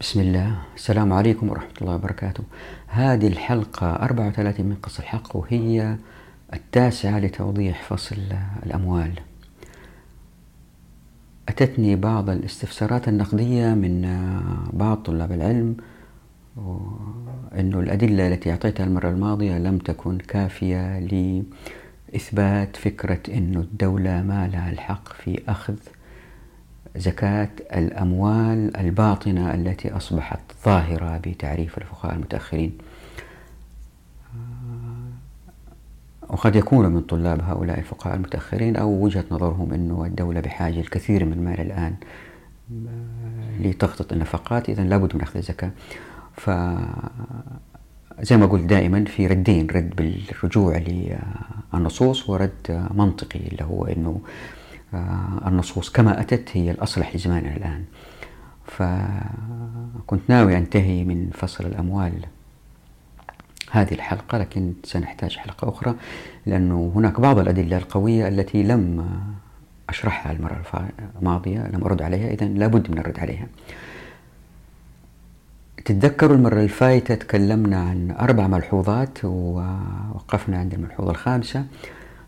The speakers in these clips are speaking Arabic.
بسم الله. السلام عليكم ورحمة الله وبركاته. هذه الحلقة 34 من قص الحق وهي التاسعة لتوضيح فصل الأموال. أتتني بعض الاستفسارات النقدية من بعض طلاب العلم أنه الأدلة التي أعطيتها المرة الماضية لم تكن كافية لإثبات فكرة أن الدولة ما لها الحق في أخذ زكاة الأموال الباطنة التي أصبحت ظاهرة بتعريف الفقهاء المتأخرين. وقد يكون من طلاب هؤلاء الفقهاء المتأخرين أو وجهة نظرهم أنه الدولة بحاجة الكثير من المال الآن لتغطية النفقات إذا لابد من أخذ الزكاة. ف زي ما قلت دائما في ردين رد بالرجوع للنصوص ورد منطقي اللي هو أنه آه، النصوص كما أتت هي الأصلح لزماننا الآن. فكنت ناوي أنتهي من فصل الأموال هذه الحلقة لكن سنحتاج حلقة أخرى لأنه هناك بعض الأدلة القوية التي لم أشرحها المرة الماضية لم أرد عليها إذا لابد من الرد عليها. تتذكروا المرة الفايتة تكلمنا عن أربع ملحوظات ووقفنا عند الملحوظة الخامسة.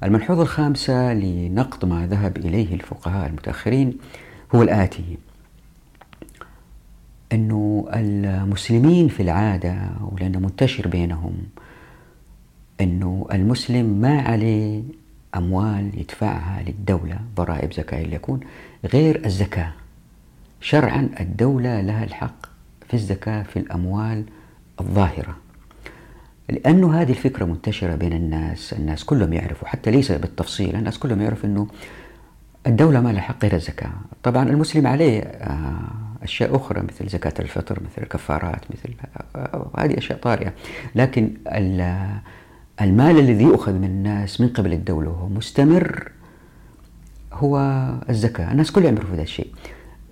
الملحوظة الخامسة لنقد ما ذهب إليه الفقهاء المتأخرين هو الآتي. أنه المسلمين في العادة ولأنه منتشر بينهم أنه المسلم ما عليه أموال يدفعها للدولة ضرائب زكاة اللي يكون غير الزكاة. شرعا الدولة لها الحق في الزكاة في الأموال الظاهرة. لأنه هذه الفكرة منتشرة بين الناس الناس كلهم يعرفوا حتى ليس بالتفصيل الناس كلهم يعرفوا أنه الدولة ما لها حق غير الزكاة. طبعا المسلم عليه آه، أشياء أخرى مثل زكاة الفطر مثل الكفارات مثل آه، هذه أشياء طارئة. لكن المال الذي يؤخذ من الناس من قبل الدولة وهو مستمر هو الزكاة. الناس كلهم يعرفوا هذا الشيء.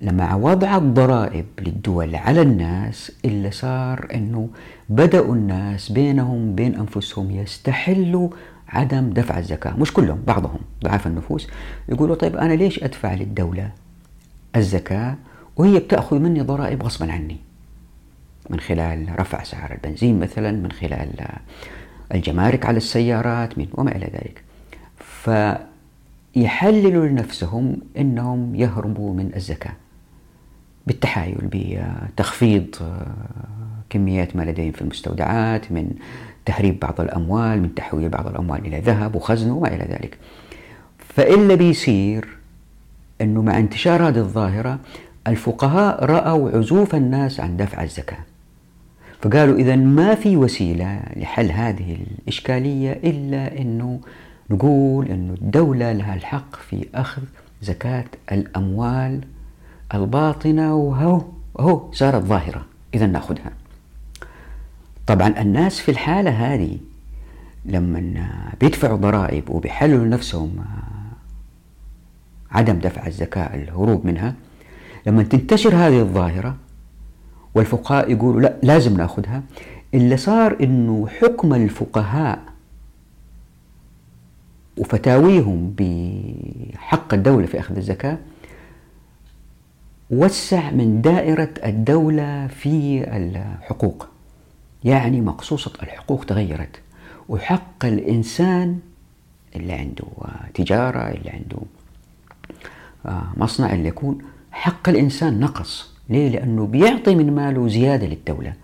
لما وضع الضرائب للدول على الناس اللي صار إنه بدأوا الناس بينهم بين أنفسهم يستحلوا عدم دفع الزكاة. مش كلهم بعضهم ضعاف النفوس يقولوا طيب أنا ليش أدفع للدولة الزكاة وهي بتأخذ مني ضرائب غصبا عني؟ من خلال رفع سعر البنزين مثلا من خلال الجمارك على السيارات من وما إلى ذلك. فيحللوا لنفسهم أنهم يهربوا من الزكاة. بالتحايل بتخفيض آه، كميات ما لديهم في المستودعات من تهريب بعض الأموال من تحويل بعض الأموال إلى ذهب وخزن وما إلى ذلك. فإلا بيصير أنه مع انتشار هذه الظاهرة الفقهاء رأوا عزوف الناس عن دفع الزكاة. فقالوا إذا ما في وسيلة لحل هذه الإشكالية إلا أنه نقول أنه الدولة لها الحق في أخذ زكاة الأموال الباطنة وهو هو صارت ظاهرة. إذا نأخذها. طبعا الناس في الحالة هذه لما بيدفعوا ضرائب وبيحللوا نفسهم عدم دفع الزكاة الهروب منها لما تنتشر هذه الظاهرة والفقهاء يقولوا لا لازم نأخذها اللي صار إنه حكم الفقهاء وفتاويهم بحق الدولة في أخذ الزكاة وسع من دائرة الدولة في الحقوق. يعني مقصوصة الحقوق تغيرت. وحق الإنسان اللي عنده تجارة اللي عنده آه، مصنع اللي يكون حق الإنسان نقص. ليه؟ لأنه بيعطي من ماله زيادة للدولة.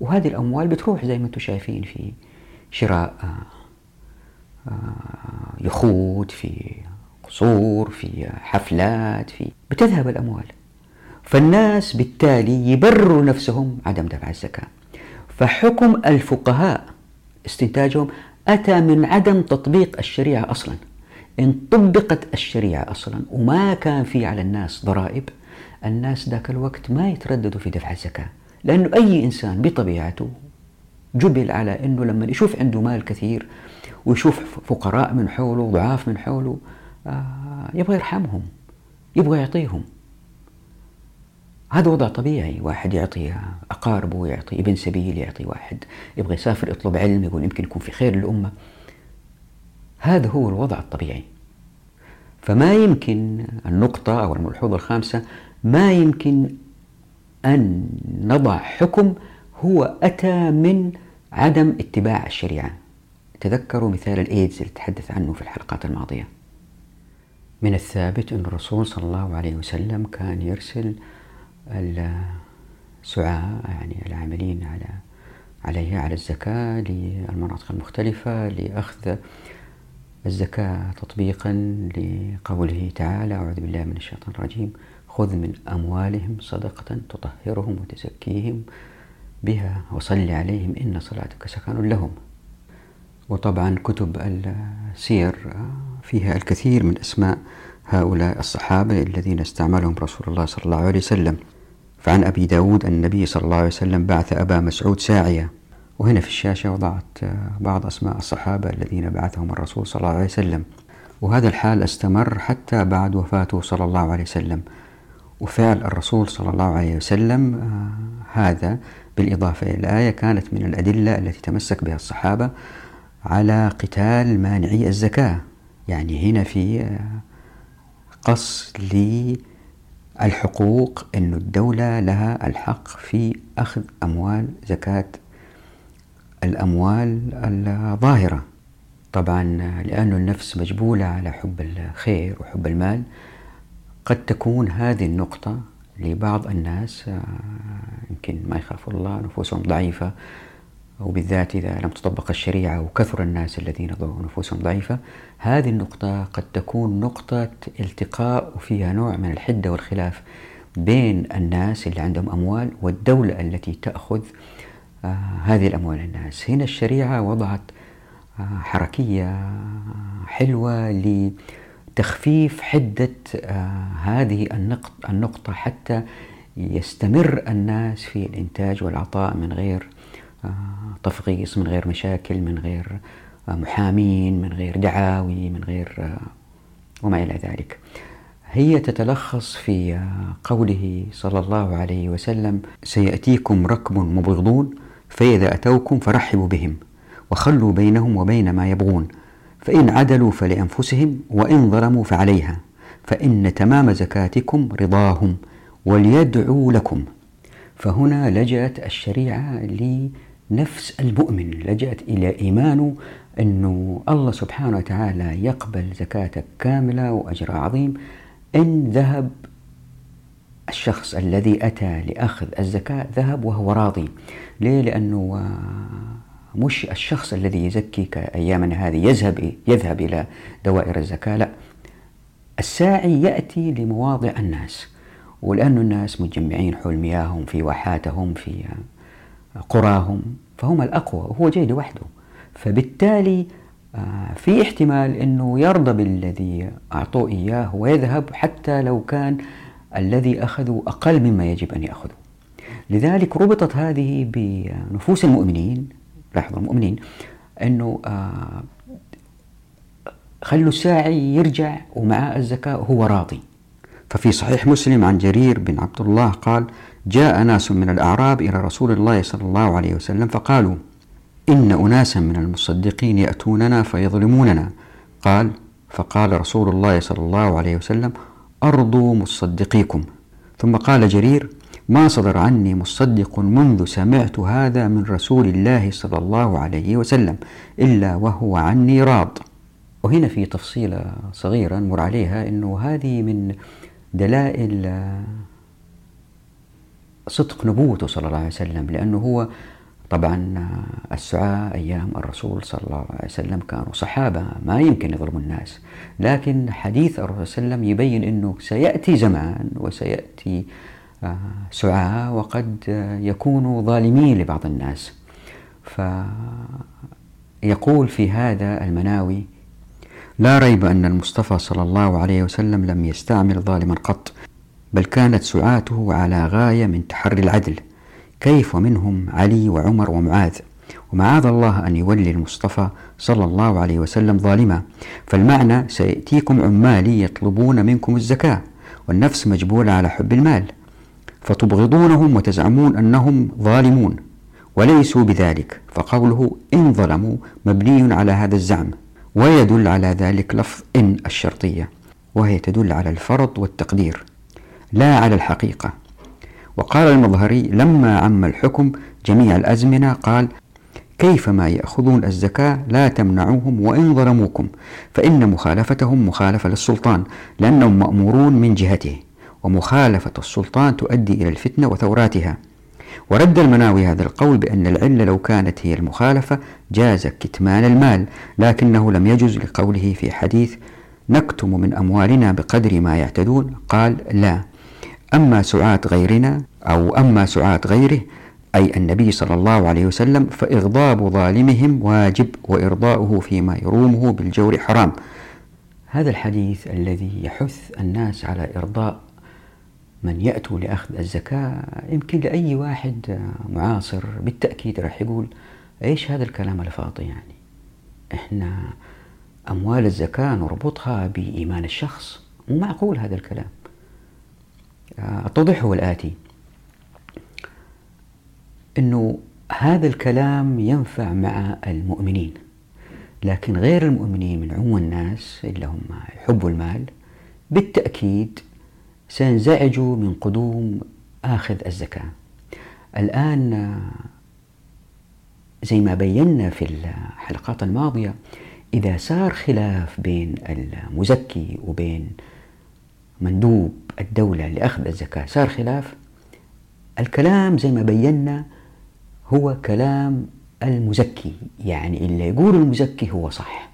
وهذه الأموال بتروح زي ما أنتم شايفين في شراء آه، آه، يخوت في قصور في حفلات في بتذهب الأموال. فالناس بالتالي يبرروا نفسهم عدم دفع الزكاة. فحكم الفقهاء استنتاجهم أتى من عدم تطبيق الشريعة أصلا. إن طبقت الشريعة أصلا وما كان في على الناس ضرائب الناس ذاك الوقت ما يترددوا في دفع الزكاة. لأنه أي إنسان بطبيعته جبل على أنه لما يشوف عنده مال كثير ويشوف فقراء من حوله ضعاف من حوله آه، يبغى يرحمهم يبغى يعطيهم. هذا وضع طبيعي واحد يعطي أقاربه يعطي ابن سبيل يعطي واحد يبغى يسافر يطلب علم يقول يمكن يكون في خير للأمة. هذا هو الوضع الطبيعي. فما يمكن النقطة أو الملحوظة الخامسة ما يمكن أن نضع حكم هو أتى من عدم اتباع الشريعة. تذكروا مثال الإيدز اللي تحدث عنه في الحلقات الماضية. من الثابت أن الرسول صلى الله عليه وسلم كان يرسل السعاة يعني العاملين على عليها على الزكاة للمناطق المختلفة لأخذ الزكاة تطبيقا لقوله تعالى أعوذ بالله من الشيطان الرجيم. خذ من أموالهم صدقة تطهرهم وتزكيهم بها وصل عليهم إن صلاتك سكن لهم. وطبعا كتب السير فيها الكثير من أسماء هؤلاء الصحابة الذين استعملهم رسول الله صلى الله عليه وسلم. فعن أبي داود أن النبي صلى الله عليه وسلم بعث أبا مسعود ساعية. وهنا في الشاشة وضعت بعض أسماء الصحابة الذين بعثهم الرسول صلى الله عليه وسلم. وهذا الحال استمر حتى بعد وفاته صلى الله عليه وسلم. وفعل الرسول صلى الله عليه وسلم آه، هذا بالإضافة إلى الآية كانت من الأدلة التي تمسك بها الصحابة على قتال مانعي الزكاة. يعني هنا في آه، قص للحقوق أن الدولة لها الحق في أخذ أموال زكاة الأموال الظاهرة. طبعا لأن النفس مجبولة على حب الخير وحب المال قد تكون هذه النقطة لبعض الناس آه، يمكن ما يخافوا الله نفوسهم ضعيفة وبالذات إذا لم تطبق الشريعة وكثر الناس الذين نفوسهم ضعيفة هذه النقطة قد تكون نقطة التقاء وفيها نوع من الحدة والخلاف بين الناس اللي عندهم أموال والدولة التي تأخذ آه هذه الأموال الناس. هنا الشريعة وضعت آه حركية حلوة لتخفيف حدة آه هذه النقطة حتى يستمر الناس في الإنتاج والعطاء من غير آه، تفغيص من غير مشاكل من غير آه، محامين من غير دعاوي من غير آه، وما إلى ذلك. هي تتلخص في قوله صلى الله عليه وسلم سيأتيكم ركب مبغضون فإذا أتوكم فرحبوا بهم وخلوا بينهم وبين ما يبغون فإن عدلوا فلأنفسهم وإن ظلموا فعليها فإن تمام زكاتكم رضاهم وليدعوا لكم. فهنا لجأت الشريعة لنفس المؤمن لجأت إلى إيمانه أنه الله سبحانه وتعالى يقبل زكاتك كاملة وأجرها عظيم. إن ذهب الشخص الذي أتى لأخذ الزكاة ذهب وهو راضي. ليه؟ لأنه مش الشخص الذي يزكي كأيامنا هذه يذهب يذهب إلى دوائر الزكاة لا. الساعي يأتي لمواضع الناس ولأن الناس متجمعين حول مياههم في واحاتهم في قراهم فهم الأقوى وهو جاي لوحده فبالتالي آه، في احتمال أنه يرضى بالذي أعطوه إياه ويذهب حتى لو كان الذي أخذوا أقل مما يجب أن يأخذوا. لذلك ربطت هذه بنفوس المؤمنين لاحظوا المؤمنين أنه آه، خلوا الساعي يرجع ومعه الزكاة وهو راضي. ففي صحيح مسلم عن جرير بن عبد الله قال جاء ناس من الأعراب إلى رسول الله صلى الله عليه وسلم فقالوا إن أناسا من المصدقين يأتوننا فيظلموننا. قال فقال رسول الله صلى الله عليه وسلم أرضوا مصدقيكم. ثم قال جرير ما صدر عني مصدق منذ سمعت هذا من رسول الله صلى الله عليه وسلم إلا وهو عني راض. وهنا في تفصيلة صغيرة نمر عليها أنه هذه من دلائل صدق نبوته صلى الله عليه وسلم لأنه هو طبعا السعاة أيام الرسول صلى الله عليه وسلم كانوا صحابة ما يمكن يظلموا الناس. لكن حديث الرسول صلى الله عليه وسلم يبين أنه سيأتي زمان وسيأتي سعاة وقد يكونوا ظالمين لبعض الناس. فيقول في هذا المناوي لا ريب أن المصطفى صلى الله عليه وسلم لم يستعمل ظالما قط بل كانت سعاته على غاية من تحري العدل. كيف ومنهم علي وعمر ومعاذ؟ ومعاذ الله أن يولي المصطفى صلى الله عليه وسلم ظالما. فالمعنى سيأتيكم عمالي يطلبون منكم الزكاة والنفس مجبولة على حب المال. فتبغضونهم وتزعمون أنهم ظالمون. وليسوا بذلك. فقوله إن ظلموا مبني على هذا الزعم. ويدل على ذلك لفظ إن الشرطية. وهي تدل على الفرض والتقدير. لا على الحقيقة. وقال المظهري لما عم الحكم جميع الأزمنة قال كيفما يأخذون الزكاة لا تمنعوهم وإن ظلموكم فإن مخالفتهم مخالفة للسلطان لأنهم مأمورون من جهته ومخالفة السلطان تؤدي إلى الفتنة وثوراتها. ورد المناوي هذا القول بأن العلة لو كانت هي المخالفة جاز كتمان المال لكنه لم يجز لقوله في حديث نكتم من أموالنا بقدر ما يعتدون. قال لا. أما سعاة غيرنا أو أما سعاة غيره أي النبي صلى الله عليه وسلم فإغضاب ظالمهم واجب وإرضاؤه فيما يرومه بالجور حرام. هذا الحديث الذي يحث الناس على إرضاء من يأتوا لأخذ الزكاة يمكن لأي واحد معاصر بالتأكيد راح يقول إيش هذا الكلام الفاضي يعني؟ إحنا أموال الزكاة نربطها بإيمان الشخص مو معقول هذا الكلام. التوضيح هو الآتي. أنه هذا الكلام ينفع مع المؤمنين لكن غير المؤمنين من عموم الناس اللي هم يحبوا المال بالتأكيد سينزعجوا من قدوم آخذ الزكاة. الآن زي ما بينا في الحلقات الماضية إذا صار خلاف بين المزكي وبين مندوب الدولة لأخذ الزكاة. صار خلاف. الكلام زي ما بينا هو كلام المزكي. يعني اللي يقول المزكي هو صح.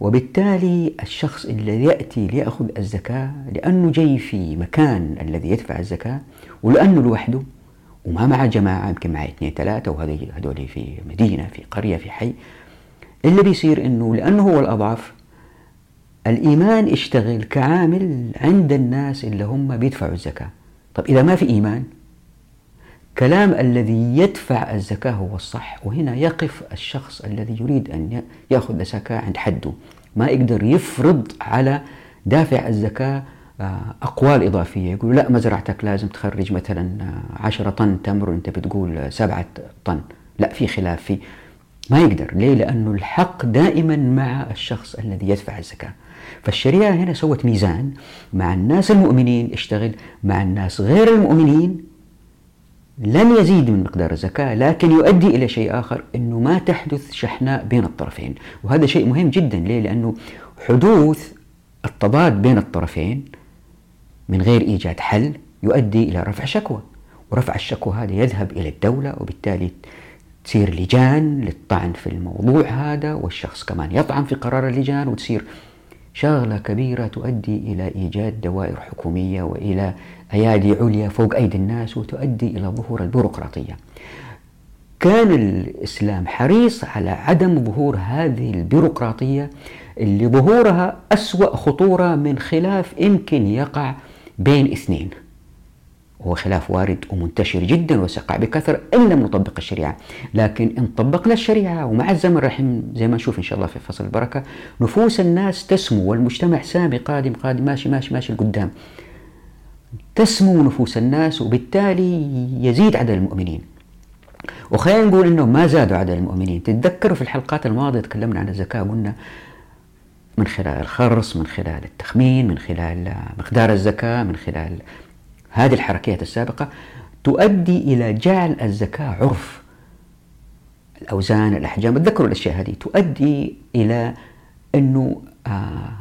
وبالتالي الشخص الذي يأتي ليأخذ الزكاة لأنه جاي في مكان الذي يدفع الزكاة ولأنه لوحده وما مع جماعة يمكن معي اثنين ثلاثة وهذول في مدينة في قرية في حي اللي بيصير إنه لأنه هو الأضعف الإيمان اشتغل كعامل عند الناس اللي هم بيدفعوا الزكاة. طب إذا ما في إيمان كلام الذي يدفع الزكاة هو الصح وهنا يقف الشخص الذي يريد أن يأخذ الزكاه عند حده. ما يقدر يفرض على دافع الزكاة آه، أقوال إضافية. يقول لا مزرعتك لازم تخرج مثلا آه، عشرة طن تمر وأنت بتقول سبعة طن. لا في خلاف في ما يقدر. ليه؟ لأنه الحق دائما مع الشخص الذي يدفع الزكاة. فالشريعة هنا سوت ميزان مع الناس المؤمنين اشتغل مع الناس غير المؤمنين. لن يزيد من مقدار الزكاة لكن يؤدي إلى شيء آخر أنه ما تحدث شحناء بين الطرفين. وهذا شيء مهم جدا. ليه؟ لأنه حدوث التضاد بين الطرفين من غير إيجاد حل يؤدي إلى رفع شكوى. ورفع الشكوى هذا يذهب إلى الدولة وبالتالي تصير لجان للطعن في الموضوع هذا والشخص كمان يطعن في قرار اللجان وتصير شغلة كبيرة تؤدي إلى إيجاد دوائر حكومية وإلى أيادي عليا فوق أيدي الناس وتؤدي إلى ظهور البيروقراطية. كان الإسلام حريص على عدم ظهور هذه البيروقراطية اللي ظهورها أسوأ خطورة من خلاف يمكن يقع بين اثنين. هو خلاف وارد ومنتشر جدا وسقع بكثرة إن لم نطبق الشريعة. لكن إن طبقنا الشريعة ومع الزمن راح زي ما نشوف إن شاء الله في فصل البركة نفوس الناس تسمو والمجتمع سامي قادم قادم ماشي ماشي ماشي لقدام. تسمو نفوس الناس وبالتالي يزيد عدد المؤمنين. وخلينا نقول انه ما زادوا عدد المؤمنين. تتذكروا في الحلقات الماضية تكلمنا عن الزكاة قلنا من خلال الخرص من خلال التخمين من خلال مقدار الزكاة من خلال هذه الحركيات السابقة تؤدي إلى جعل الزكاة عرف. الأوزان الأحجام تذكروا الأشياء هذه تؤدي إلى أنه آه،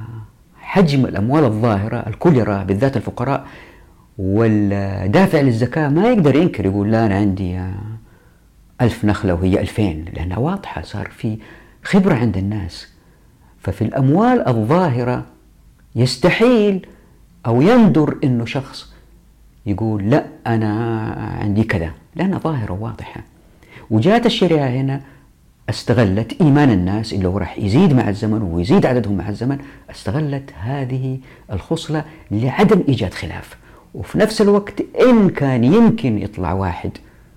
حجم الأموال الظاهرة الكل بالذات الفقراء والدافع للزكاة ما يقدر ينكر يقول لا أنا عندي آه، ألف نخلة وهي ألفين لأنها واضحة صار في خبرة عند الناس. ففي الأموال الظاهرة يستحيل أو يندر أنه شخص يقول لا أنا عندي كذا لأنها ظاهرة واضحة وجاءت الشريعة هنا استغلت إيمان الناس اللي هو راح يزيد مع الزمن ويزيد عددهم مع الزمن استغلت هذه الخصلة لعدم إيجاد خلاف. وفي نفس الوقت إن كان يمكن يطلع واحد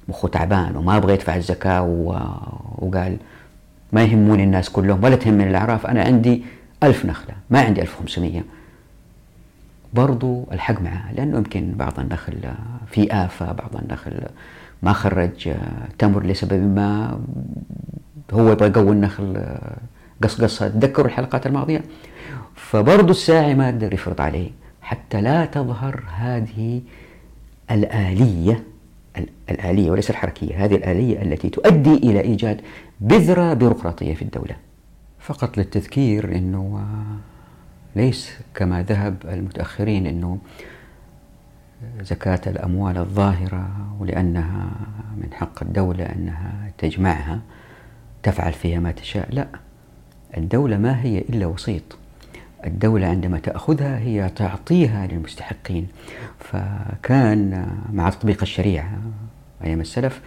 مخه تعبان وما يبغى يدفع الزكاة وقال ما يهموني الناس كلهم ولا تهمني الأعراف أنا عندي ألف نخلة ما عندي ألف وخمسمية برضو الحق معاه لأنه يمكن بعض النخل في آفة بعض النخل ما خرج تمر لسبب ما هو يبغى يقوي النخل قصقصها تذكروا الحلقات الماضية؟ فبرضو الساعي ما يقدر يفرض عليه حتى لا تظهر هذه الآلية الآلية وليس الحركية هذه الآلية التي تؤدي إلى إيجاد بذرة بيروقراطية في الدولة. فقط للتذكير أنه ليس كما ذهب المتأخرين أنه زكاة الأموال الظاهرة ولأنها من حق الدولة أنها تجمعها تفعل فيها ما تشاء. لا الدولة ما هي إلا وسيط. الدولة عندما تأخذها هي تعطيها للمستحقين. فكان مع تطبيق الشريعة أيام السلف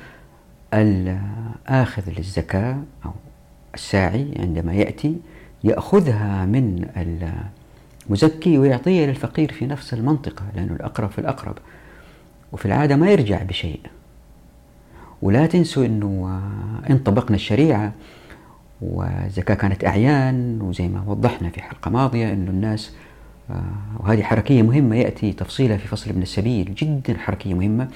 الآخذ للزكاة أو الساعي عندما يأتي يأخذها من المزكي ويعطيها للفقير في نفس المنطقة لأنه الأقرب في الأقرب. وفي العادة ما يرجع بشيء. ولا تنسوا أنه إن طبقنا الشريعة والزكاة كانت أعيان وزي ما وضحنا في حلقة ماضية أنه الناس آه، وهذه حركية مهمة يأتي تفصيلها في فصل ابن السبيل جدا حركية مهمة.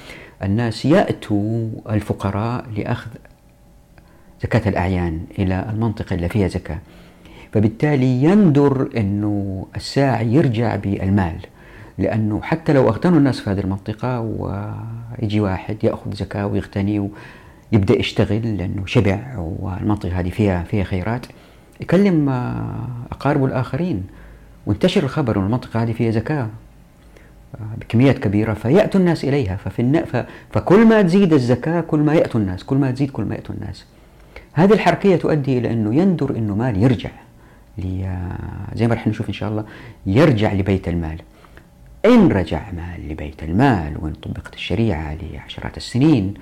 الناس يأتوا الفقراء لأخذ زكاة الأعيان إلى المنطقة اللي فيها زكاة. فبالتالي يندر أنه الساعي يرجع بالمال لأنه حتى لو أغتنوا الناس في هذه المنطقة ويجي واحد يأخذ زكاة ويغتني ويبدأ يشتغل لأنه شبع والمنطقة هذه فيها فيها خيرات يكلم أقاربه الآخرين وانتشر الخبر أن المنطقة هذه فيها زكاة بكميات كبيرة فيأتوا الناس إليها ففي فكل ما تزيد الزكاة كل ما يأتوا الناس كل ما تزيد كل ما يأتوا الناس. هذه الحركية تؤدي إلى أنه يندر أنه مال يرجع. زي ما رح نشوف إن شاء الله يرجع لبيت المال. إن رجع مال لبيت المال وإن طبقت الشريعة لعشرات السنين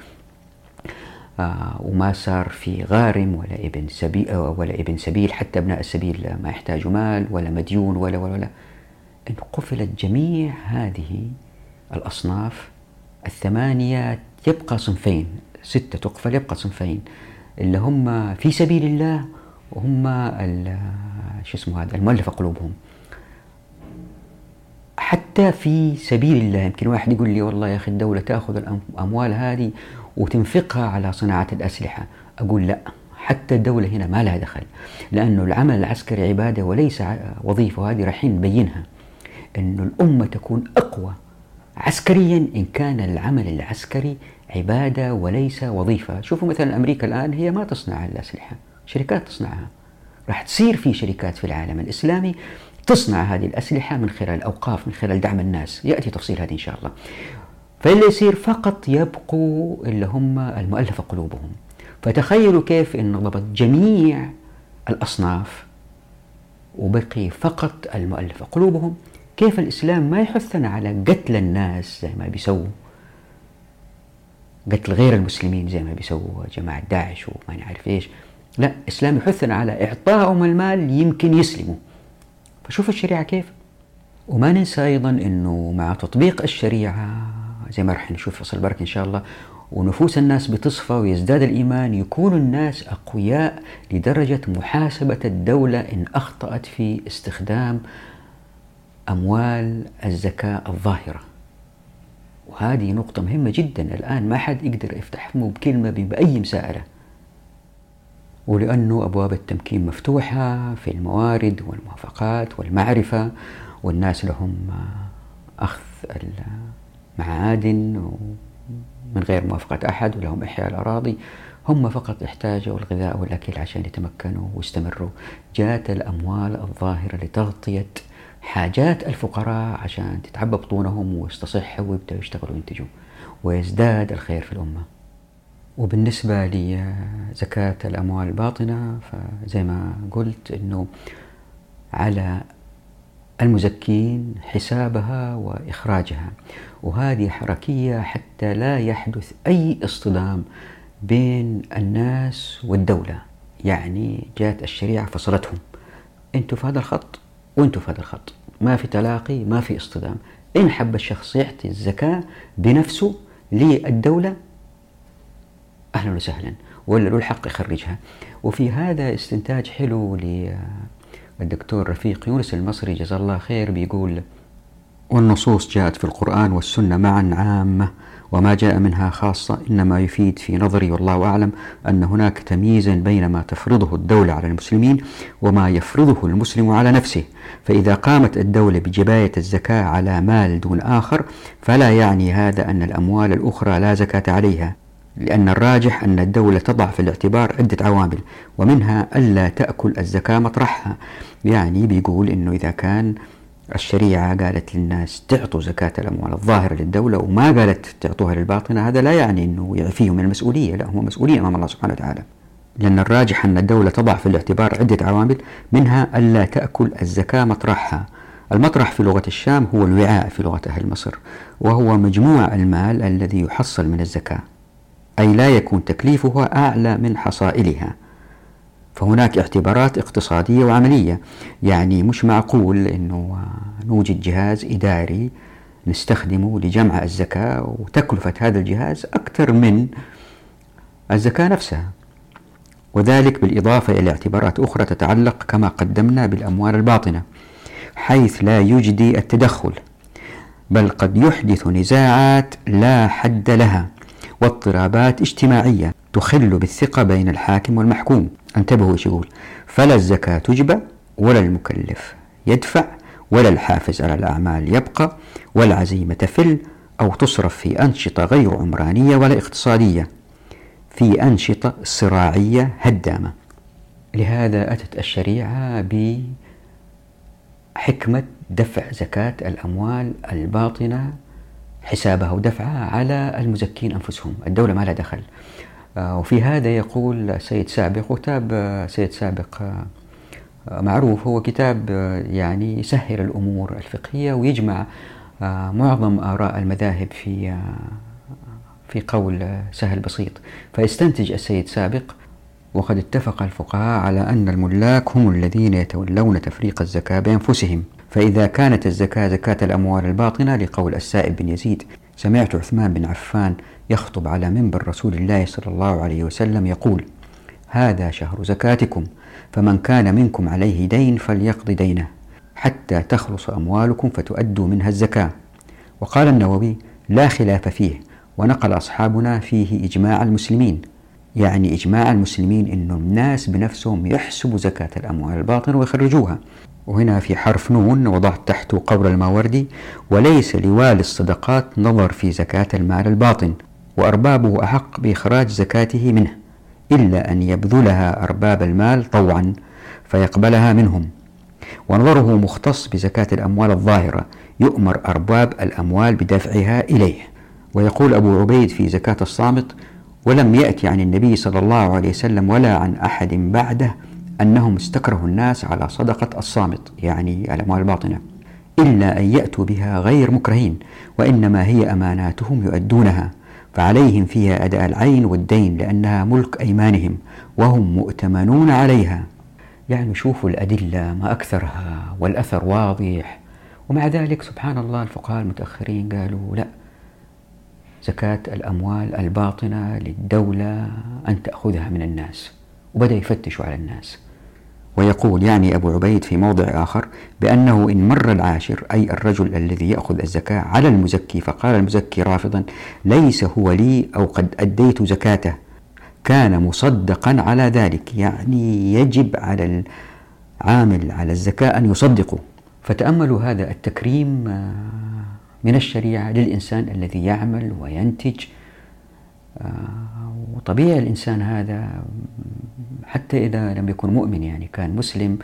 آه وما صار في غارم ولا ابن سبيل ولا ابن سبيل حتى أبناء السبيل ما يحتاجوا مال ولا مديون ولا ولا ولا. إن قفلت جميع هذه الأصناف الثمانية يبقى صنفين ستة تقفل يبقى صنفين اللي هم في سبيل الله وهم شو اسمه هذا المؤلفة قلوبهم. حتى في سبيل الله يمكن واحد يقول لي والله يا أخي الدولة تأخذ الأموال هذه وتنفقها على صناعة الأسلحة. أقول لا حتى الدولة هنا ما لها دخل لأنه العمل العسكري عبادة وليس وظيفة وهذه رايحين نبينها أنه الأمة تكون أقوى عسكريا إن كان العمل العسكري عبادة وليس وظيفة. شوفوا مثلا أمريكا الآن هي ما تصنع الأسلحة. شركات تصنعها. راح تصير في شركات في العالم الإسلامي تصنع هذه الأسلحة من خلال الأوقاف من خلال دعم الناس. يأتي تفصيل هذه إن شاء الله. فاللي يصير فقط يبقوا اللي هم المؤلفة قلوبهم. فتخيلوا كيف إن ضبط جميع الأصناف وبقي فقط المؤلفة قلوبهم. كيف الإسلام ما يحثنا على قتل الناس زي ما بيسووا؟ قتل غير المسلمين زي ما بيسووا جماعة داعش وما نعرف إيش. لا الإسلام يحثنا على إعطائهم المال يمكن يسلموا. فشوف الشريعة كيف. وما ننسى أيضا أنه مع تطبيق الشريعة زي ما رح نشوف فصل البركة إن شاء الله ونفوس الناس بتصفى ويزداد الإيمان يكون الناس أقوياء لدرجة محاسبة الدولة إن أخطأت في استخدام أموال الزكاة الظاهرة. وهذه نقطة مهمة جدا. الآن ما حد يقدر يفتح فمه بكلمة بأي مساءلة. ولأنه أبواب التمكين مفتوحة في الموارد والموافقات والمعرفة والناس لهم أخذ المعادن من غير موافقة أحد ولهم إحياء الأراضي. هم فقط احتاجوا الغذاء والأكل عشان يتمكنوا ويستمروا. جاءت الأموال الظاهرة لتغطية حاجات الفقراء عشان تتعبى بطونهم ويستصحوا ويبدأوا يشتغلوا وينتجوا. ويزداد الخير في الأمة. وبالنسبة لزكاة الأموال الباطنة فزي ما قلت أنه على المزكين حسابها وإخراجها. وهذه حركية حتى لا يحدث أي اصطدام بين الناس والدولة. يعني جاءت الشريعة فصلتهم. أنتوا في هذا الخط وأنتوا في هذا الخط. ما في تلاقي ما في اصطدام. إن حب الشخص يعطي الزكاة بنفسه للدولة أهلا وسهلا ولا له الحق يخرجها. وفي هذا استنتاج حلو للدكتور رفيق يونس المصري جزاه الله خير بيقول والنصوص جاءت في القرآن والسنة معا عامة وما جاء منها خاصة إنما يفيد في نظري والله أعلم أن هناك تمييزا بين ما تفرضه الدولة على المسلمين وما يفرضه المسلم على نفسه. فإذا قامت الدولة بجباية الزكاة على مال دون آخر فلا يعني هذا أن الأموال الأخرى لا زكاة عليها. لأن الراجح أن الدولة تضع في الاعتبار عدة عوامل ومنها ألا تأكل الزكاة مطرحها. يعني بيقول أنه إذا كان الشريعة قالت للناس تعطوا زكاة الأموال الظاهرة للدولة وما قالت تعطوها للباطنة هذا لا يعني أنه يعفيهم من المسؤولية لا هم مسؤولين أمام الله سبحانه وتعالى. لأن الراجح أن الدولة تضع في الاعتبار عدة عوامل منها ألا تأكل الزكاة مطرحها. المطرح في لغة الشام هو الوعاء في لغة أهل مصر وهو مجموع المال الذي يحصل من الزكاة. أي لا يكون تكليفها أعلى من حصائلها. فهناك اعتبارات اقتصادية وعملية. يعني مش معقول أنه نوجد جهاز إداري نستخدمه لجمع الزكاة وتكلفة هذا الجهاز أكثر من الزكاة نفسها. وذلك بالإضافة إلى اعتبارات أخرى تتعلق كما قدمنا بالأموال الباطنة حيث لا يجدي التدخل بل قد يحدث نزاعات لا حد لها. واضطرابات اجتماعية تخل بالثقة بين الحاكم والمحكوم. انتبهوا إيش يقول؟ فلا الزكاة تجبى ولا المكلف يدفع ولا الحافز على الأعمال يبقى ولا العزيمة تفل أو تصرف في أنشطة غير عمرانية ولا اقتصادية في أنشطة صراعية هدامة. لهذا أتت الشريعة بحكمة دفع زكاة الأموال الباطنة حسابها ودفعها على المزكين أنفسهم. الدولة ما لها دخل. آه، وفي هذا يقول سيد سابق وكتاب آه، سيد سابق آه، معروف. هو كتاب يعني يسهل الأمور الفقهية ويجمع معظم آراء المذاهب في في قول سهل بسيط. فيستنتج السيد سابق وقد اتفق الفقهاء على أن الملاك هم الذين يتولون تفريق الزكاة بأنفسهم. فإذا كانت الزكاة زكاة الأموال الباطنة لقول السائب بن يزيد سمعت عثمان بن عفان يخطب على منبر رسول الله صلى الله عليه وسلم يقول هذا شهر زكاتكم فمن كان منكم عليه دين فليقض دينه حتى تخلص أموالكم فتؤدوا منها الزكاة. وقال النووي لا خلاف فيه ونقل أصحابنا فيه إجماع المسلمين. يعني إجماع المسلمين أن الناس بنفسهم يحسبوا زكاة الأموال الباطنة ويخرجوها. وهنا في حرف نون وضعت تحته قبر الماوردي وليس لوالي الصدقات نظر في زكاة المال الباطن وأربابه أحق بإخراج زكاته منه إلا أن يبذلها أرباب المال طوعا فيقبلها منهم. ونظره مختص بزكاة الأموال الظاهرة يؤمر أرباب الأموال بدفعها إليه. ويقول أبو عبيد في زكاة الصامت ولم يأتي عن النبي صلى الله عليه وسلم ولا عن أحد بعده أنهم استكرهوا الناس على صدقة الصامت يعني الأموال الباطنة إلا أن يأتوا بها غير مكرهين وإنما هي أماناتهم يؤدونها فعليهم فيها أداء العين والدين لأنها ملك أيمانهم وهم مؤتمنون عليها. يعني شوفوا الأدلة ما أكثرها والأثر واضح ومع ذلك سبحان الله الفقهاء المتأخرين قالوا لا زكاة الأموال الباطنة للدولة أن تأخذها من الناس. وبدأ يفتشوا على الناس. ويقول يعني أبو عبيد في موضع آخر بأنه إن مر العاشر أي الرجل الذي يأخذ الزكاة على المزكي فقال المزكي رافضا ليس هو لي أو قد أديت زكاته. كان مصدقا على ذلك يعني يجب على العامل على الزكاة أن يصدقه فتأملوا هذا التكريم آه، من الشريعة للإنسان الذي يعمل وينتج. آه، وطبيعي الإنسان هذا حتى إذا لم يكن مؤمن يعني كان مسلم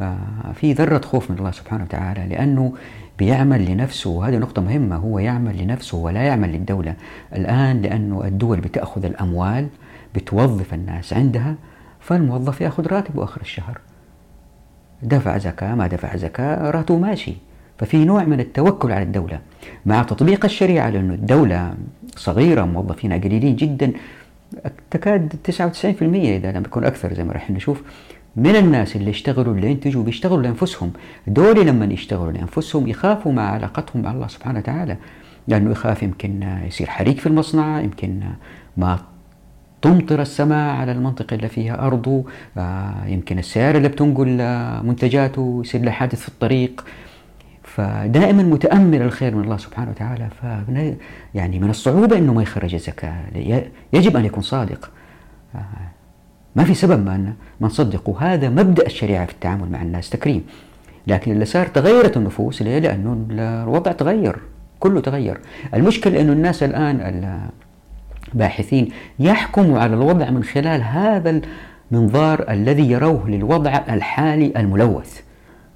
آه، في ذرة خوف من الله سبحانه وتعالى لأنه بيعمل لنفسه وهذه نقطة مهمة هو يعمل لنفسه ولا يعمل للدولة. الآن لأنه الدول بتأخذ الأموال بتوظف الناس عندها فالموظف يأخذ راتبه آخر الشهر. دفع زكاة ما دفع زكاة راتبه ماشي. ففي نوع من التوكل على الدولة. مع تطبيق الشريعة لأنه الدولة صغيرة موظفينها قليلين جدا تكاد 99% إذا لم يكن أكثر زي ما راح نشوف. من الناس اللي يشتغلوا اللي ينتجوا بيشتغلوا لأنفسهم. دول لما يشتغلوا لأنفسهم يخافوا مع علاقتهم مع الله سبحانه وتعالى. لأنه يخاف يمكن يصير حريق في المصنع يمكن ما تمطر السماء على المنطقة اللي فيها أرضه. آه، يمكن السيارة اللي بتنقل منتجاته يصير لها حادث في الطريق. فدائما متأمل الخير من الله سبحانه وتعالى. ف يعني من الصعوبة أنه ما يخرج الزكاة. يجب أن يكون صادق. آه، ما في سبب ما ما نصدق وهذا مبدأ الشريعة في التعامل مع الناس تكريم. لكن اللي صار تغيرت النفوس ليه؟ لأنه الوضع تغير كله تغير. المشكلة أنه الناس الآن الباحثين يحكموا على الوضع من خلال هذا المنظار الذي يروه للوضع الحالي الملوث.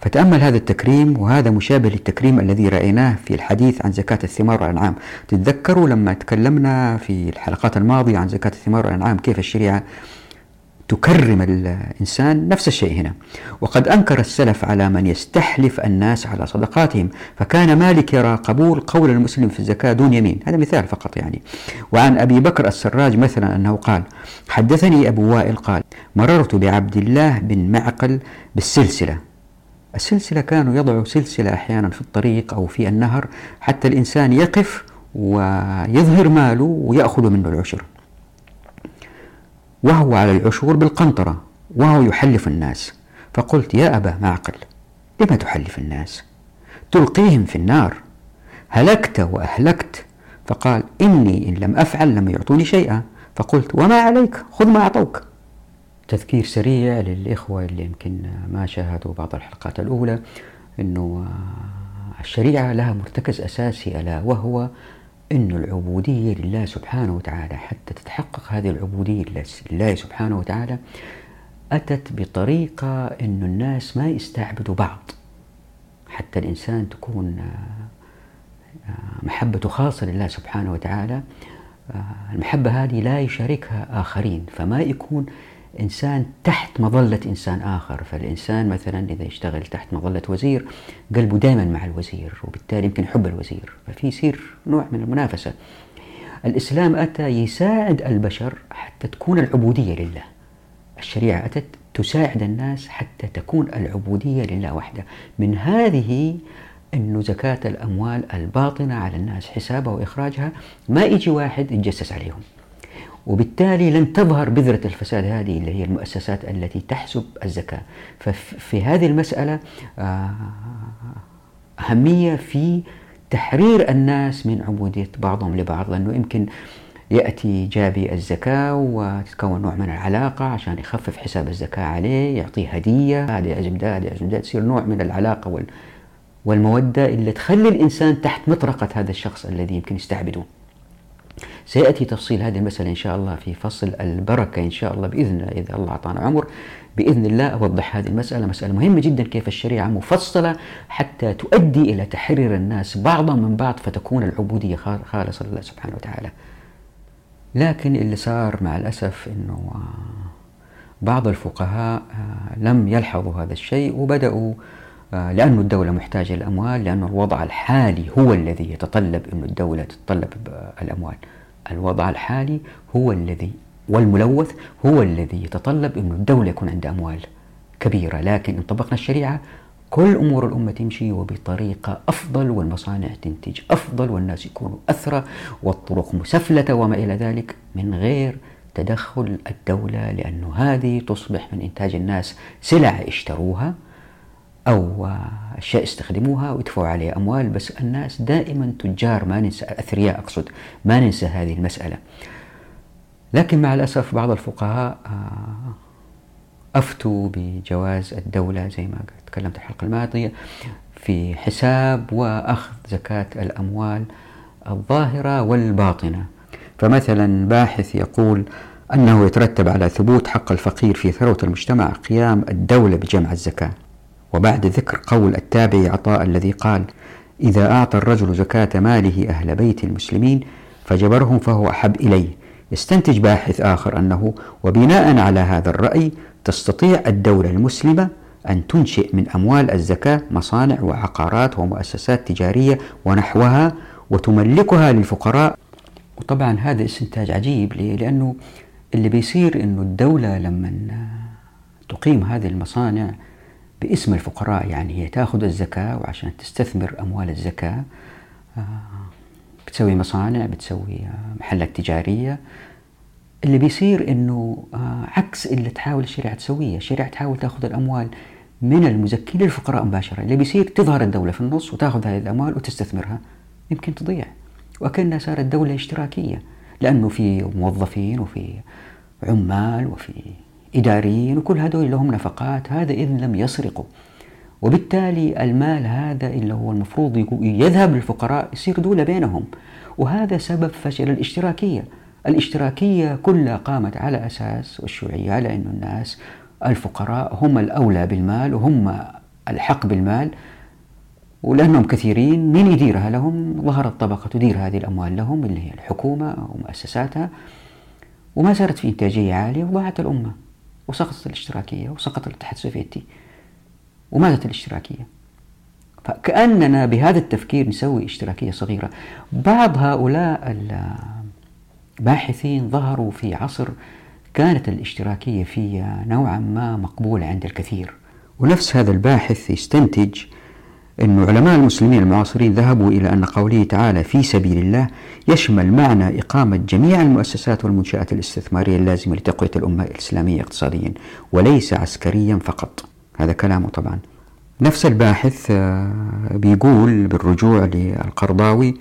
فتأمل هذا التكريم وهذا مشابه للتكريم الذي رأيناه في الحديث عن زكاة الثمار والأنعام. تتذكروا لما تكلمنا في الحلقات الماضية عن زكاة الثمار والأنعام كيف الشريعة تكرم الإنسان نفس الشيء هنا. وقد أنكر السلف على من يستحلف الناس على صدقاتهم فكان مالك يرى قبول قول المسلم في الزكاة دون يمين. هذا مثال فقط يعني. وعن أبي بكر السراج مثلا أنه قال حدثني أبو وائل قال مررت بعبد الله بن معقل بالسلسلة السلسلة كانوا يضعوا سلسلة أحيانا في الطريق أو في النهر حتى الإنسان يقف ويظهر ماله ويأخذ منه العشر. وهو على العشور بالقنطرة وهو يحلف الناس. فقلت يا أبا معقل لم تحلف الناس؟ تلقيهم في النار. هلكت وأهلكت. فقال إني إن لم أفعل لم يعطوني شيئا. فقلت وما عليك خذ ما أعطوك. تذكير سريع للإخوة اللي يمكن ما شاهدوا بعض الحلقات الأولى أنه الشريعة لها مرتكز أساسي ألا وهو أن العبودية لله سبحانه وتعالى حتى تتحقق هذه العبودية لله سبحانه وتعالى أتت بطريقة أن الناس ما يستعبدوا بعض حتى الإنسان تكون محبته خاصة لله سبحانه وتعالى المحبة هذه لا يشاركها آخرين فما يكون إنسان تحت مظلة إنسان آخر. فالإنسان مثلا إذا يشتغل تحت مظلة وزير قلبه دائما مع الوزير وبالتالي يمكن يحب الوزير. ففي يصير نوع من المنافسة. الإسلام أتى يساعد البشر حتى تكون العبودية لله. الشريعة أتت تساعد الناس حتى تكون العبودية لله وحده. من هذه أنه زكاة الأموال الباطنة على الناس حسابها وإخراجها ما يجي واحد يتجسس عليهم. وبالتالي لن تظهر بذرة الفساد هذه اللي هي المؤسسات التي تحسب الزكاة. ففي هذه المسألة آه، أهمية في تحرير الناس من عبودية بعضهم لبعض لأنه يمكن يأتي جابي الزكاة وتتكون نوع من العلاقة عشان يخفف حساب الزكاة عليه يعطيه هدية هذا يعزم ده هذا يعزم تصير نوع من العلاقة والمودة اللي تخلي الإنسان تحت مطرقة هذا الشخص الذي يمكن يستعبده. سيأتي تفصيل هذه المسألة إن شاء الله في فصل البركة إن شاء الله بإذن الله إذا الله أعطانا عمر بإذن الله أوضح هذه المسألة مسألة مهمة جدا كيف الشريعة مفصلة حتى تؤدي إلى تحرير الناس بعضهم من بعض فتكون العبودية خالصة لله سبحانه وتعالى. لكن اللي صار مع الأسف أنه بعض الفقهاء آه، لم يلحظوا هذا الشيء وبدأوا لأن الدولة محتاجة للأموال لأن الوضع الحالي هو الذي يتطلب أن الدولة تتطلب الأموال. الوضع الحالي هو الذي والملوث هو الذي يتطلب أن الدولة يكون عندها أموال كبيرة. لكن إن طبقنا الشريعة كل أمور الأمة تمشي وبطريقة أفضل والمصانع تنتج أفضل والناس يكونوا أثرى والطرق مسفلتة وما إلى ذلك من غير تدخل الدولة لأنه هذه تصبح من إنتاج الناس سلع اشتروها. أو أشياء يستخدموها ويدفعوا عليها أموال بس الناس دائما تجار ما ننسى أثرياء أقصد ما ننسى هذه المسألة. لكن مع الأسف بعض الفقهاء آه، أفتوا بجواز الدولة زي ما تكلمت الحلقة الماضية في حساب وأخذ زكاة الأموال الظاهرة والباطنة. فمثلا باحث يقول أنه يترتب على ثبوت حق الفقير في ثروة المجتمع قيام الدولة بجمع الزكاة. وبعد ذكر قول التابعي عطاء الذي قال إذا أعطى الرجل زكاة ماله أهل بيت المسلمين فجبرهم فهو أحب إليه. يستنتج باحث آخر أنه وبناء على هذا الرأي تستطيع الدولة المسلمة أن تنشئ من أموال الزكاة مصانع وعقارات ومؤسسات تجارية ونحوها وتملكها للفقراء. وطبعا هذا استنتاج عجيب لأنه اللي بيصير أنه الدولة لما تقيم هذه المصانع باسم الفقراء يعني هي تاخذ الزكاة وعشان تستثمر أموال الزكاة آه، بتسوي مصانع بتسوي آه، محلات تجارية. اللي بيصير إنه آه، عكس اللي تحاول الشريعة تسويه، الشريعة تحاول تاخذ الأموال من المزكين للفقراء مباشرة. اللي بيصير تظهر الدولة في النص وتاخذ هذه الأموال وتستثمرها يمكن تضيع. وكأنها صارت دولة إشتراكية لأنه في موظفين وفي عمال وفي إداريين وكل هذول لهم نفقات هذا إذن لم يسرقوا. وبالتالي المال هذا اللي هو المفروض يذهب للفقراء يصير دولة بينهم. وهذا سبب فشل الاشتراكية. الاشتراكية كلها قامت على أساس والشيوعية على أن الناس الفقراء هم الأولى بالمال وهم الحق بالمال. ولأنهم كثيرين من يديرها لهم؟ ظهرت طبقة تدير هذه الأموال لهم اللي هي الحكومة ومؤسساتها. وما صارت في إنتاجية عالية وضاعت الأمة. وسقطت الاشتراكية وسقط الاتحاد السوفيتي. وماتت الاشتراكية. فكأننا بهذا التفكير نسوي اشتراكية صغيرة. بعض هؤلاء الباحثين ظهروا في عصر كانت الاشتراكية فيها نوعا ما مقبولة عند الكثير. ونفس هذا الباحث يستنتج أن علماء المسلمين المعاصرين ذهبوا إلى أن قوله تعالى في سبيل الله يشمل معنى إقامة جميع المؤسسات والمنشآت الاستثمارية اللازمة لتقوية الأمة الإسلامية اقتصاديا وليس عسكريا فقط. هذا كلامه طبعا. نفس الباحث آه، بيقول بالرجوع للقرضاوي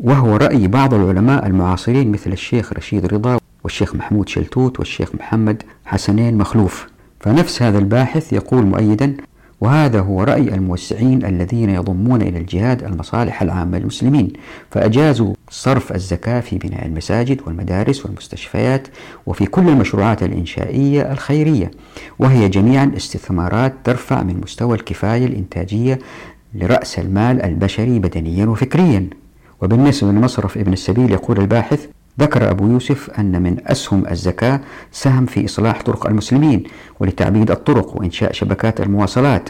وهو رأي بعض العلماء المعاصرين مثل الشيخ رشيد رضا والشيخ محمود شلتوت والشيخ محمد حسنين مخلوف. فنفس هذا الباحث يقول مؤيدا وهذا هو رأي الموسعين الذين يضمون إلى الجهاد المصالح العامة للمسلمين. فأجازوا صرف الزكاة في بناء المساجد والمدارس والمستشفيات وفي كل المشروعات الإنشائية الخيرية وهي جميعا استثمارات ترفع من مستوى الكفاية الإنتاجية لرأس المال البشري بدنيا وفكريا. وبالنسبة لمصرف ابن السبيل يقول الباحث ذكر أبو يوسف أن من أسهم الزكاة سهم في إصلاح طرق المسلمين ولتعبيد الطرق وإنشاء شبكات المواصلات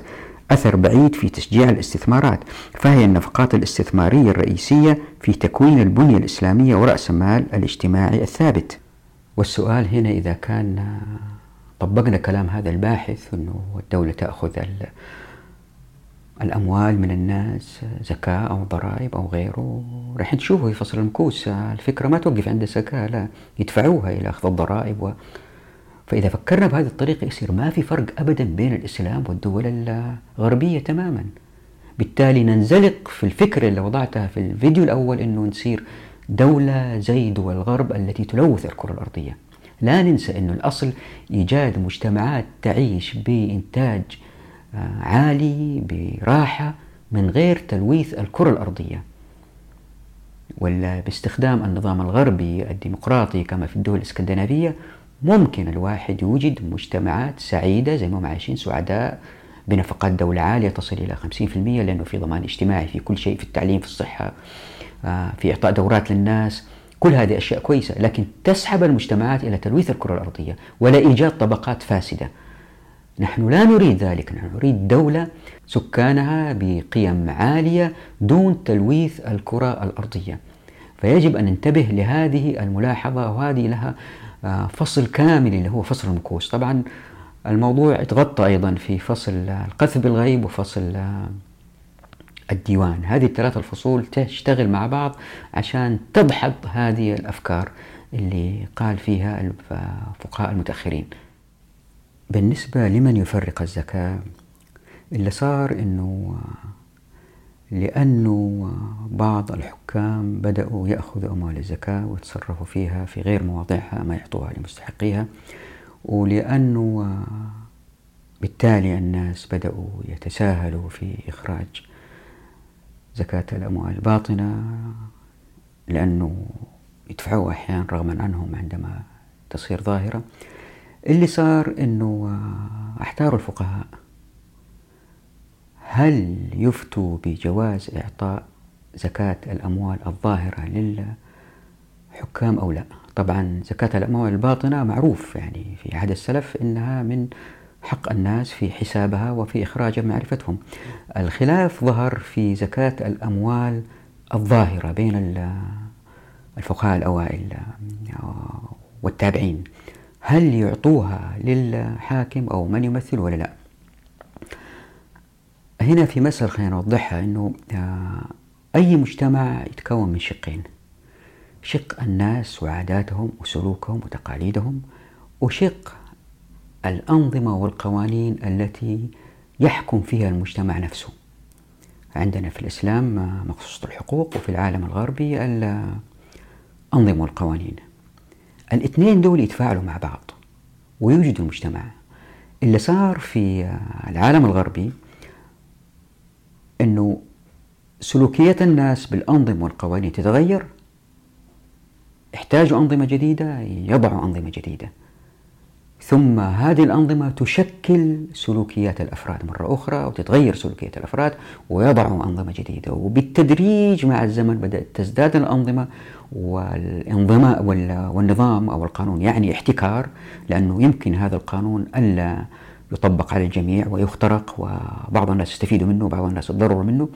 أثر بعيد في تشجيع الاستثمارات فهي النفقات الاستثمارية الرئيسية في تكوين البنية الإسلامية ورأس المال الاجتماعي الثابت. والسؤال هنا إذا كان طبقنا كلام هذا الباحث أنه الدولة تأخذ الأموال من الناس زكاة أو ضرائب أو غيره. راح تشوفوا في فصل المكوس الفكرة ما توقف عند الزكاة لا يدفعوها إلى أخذ الضرائب و... فإذا فكرنا بهذه الطريقة يصير ما في فرق أبدا بين الإسلام والدول الغربية تماما. بالتالي ننزلق في الفكرة اللي وضعتها في الفيديو الأول أنه نصير دولة زي دول الغرب التي تلوث الكرة الأرضية. لا ننسى أنه الأصل إيجاد مجتمعات تعيش بإنتاج عالي براحة من غير تلويث الكرة الأرضية. ولا باستخدام النظام الغربي الديمقراطي كما في الدول الإسكندنافية ممكن الواحد يوجد مجتمعات سعيدة زي ما هم عايشين سعداء بنفقات دولة عالية تصل إلى 50% لأنه في ضمان اجتماعي في كل شيء في التعليم في الصحة آه، في إعطاء دورات للناس. كل هذه أشياء كويسة لكن تسحب المجتمعات إلى تلويث الكرة الأرضية ولا إيجاد طبقات فاسدة. نحن لا نريد ذلك نحن نريد دولة سكانها بقيم عالية دون تلويث الكرة الأرضية. فيجب أن ننتبه لهذه الملاحظة وهذه لها آه، فصل كامل اللي هو فصل المكوس طبعا الموضوع يتغطى أيضا في فصل القذف بالغيب وفصل آه، الديوان. هذه الثلاث الفصول تشتغل مع بعض عشان تدحض هذه الأفكار اللي قال فيها الفقهاء المتأخرين. بالنسبة لمن يفرق الزكاة اللي صار إنه لأنه بعض الحكام بدأوا يأخذوا أموال الزكاة ويتصرفوا فيها في غير مواضعها ما يعطوها لمستحقيها ولأنه بالتالي الناس بدأوا يتساهلوا في إخراج زكاة الأموال الباطنة لأنه يدفعوها أحيانا رغما عنهم عندما تصير ظاهرة. اللي صار إنه آه، أحتاروا الفقهاء. هل يفتوا بجواز إعطاء زكاة الأموال الظاهرة للحكام أو لا؟ طبعا زكاة الأموال الباطنة معروف يعني في عهد السلف إنها من حق الناس في حسابها وفي إخراج معرفتهم. الخلاف ظهر في زكاة الأموال الظاهرة بين الفقهاء الأوائل آه، والتابعين. هل يعطوها للحاكم أو من يمثل ولا لا؟ هنا في مسألة خلينا نوضحها أنه آه، أي مجتمع يتكون من شقين. شق الناس وعاداتهم وسلوكهم وتقاليدهم وشق الأنظمة والقوانين التي يحكم فيها المجتمع نفسه. عندنا في الإسلام مخصوص الحقوق وفي العالم الغربي الأنظمة والقوانين. الاثنين دول يتفاعلوا مع بعض ويوجدوا المجتمع. اللي صار في العالم الغربي أنه سلوكيات الناس بالأنظمة والقوانين تتغير. احتاجوا أنظمة جديدة يضعوا أنظمة جديدة. ثم هذه الأنظمة تشكل سلوكيات الأفراد مرة أخرى وتتغير سلوكيات الأفراد ويضعوا أنظمة جديدة. وبالتدريج مع الزمن بدأت تزداد الأنظمة والانظماء والنظام أو القانون يعني احتكار لأنه يمكن هذا القانون ألا يطبق على الجميع ويخترق وبعض الناس يستفيدوا منه وبعض الناس يتضرروا منه.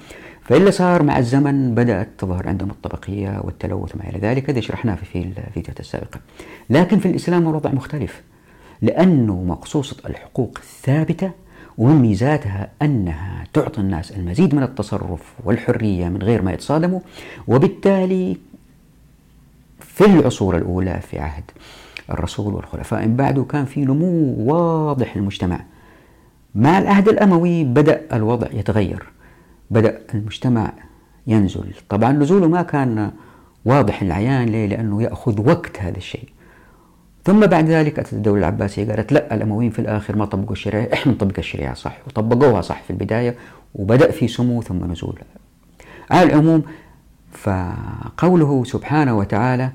فإلا صار مع الزمن بدأت تظهر عندهم الطبقية والتلوث وما إلى ذلك. هذا شرحناه في الفيديوهات السابقة لكن في الإسلام الوضع مختلف. لأنه مقصوصة الحقوق الثابتة ومن ميزاتها أنها تعطي الناس المزيد من التصرف والحرية من غير ما يتصادموا وبالتالي في العصور الأولى في عهد الرسول والخلفاء من بعده كان في نمو واضح للمجتمع. مع العهد الأموي بدأ الوضع يتغير بدأ المجتمع ينزل. طبعا نزوله ما كان واضح العيان ليه؟ لأنه يأخذ وقت هذا الشيء. ثم بعد ذلك أتت الدولة العباسية قالت لا الأمويين في الآخر ما طبقوا الشريعة إحنا نطبق الشريعة صح وطبقوها صح في البداية وبدأ في سمو ثم نزول. على العموم فقوله سبحانه وتعالى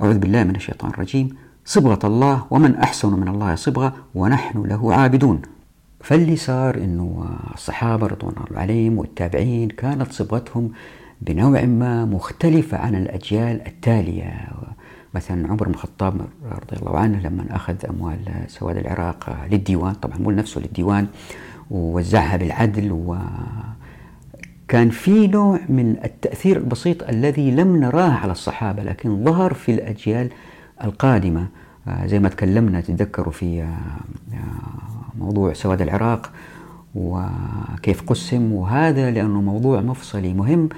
أعوذ بالله من الشيطان الرجيم صبغة الله ومن أحسن من الله صبغة ونحن له عابدون. فاللي صار أنه الصحابة رضوان الله عليهم والتابعين كانت صبغتهم بنوع ما مختلفة عن الأجيال التالية. مثلا عمر بن الخطاب رضي الله عنه لما أخذ أموال سواد العراق للديوان طبعا مو لنفسه للديوان ووزعها بالعدل و كان في نوع من التأثير البسيط الذي لم نراه على الصحابة لكن ظهر في الأجيال القادمة. آه، زي ما تكلمنا تتذكروا في آه، آه، موضوع سواد العراق وكيف قسم وهذا لأنه موضوع مفصلي مهم.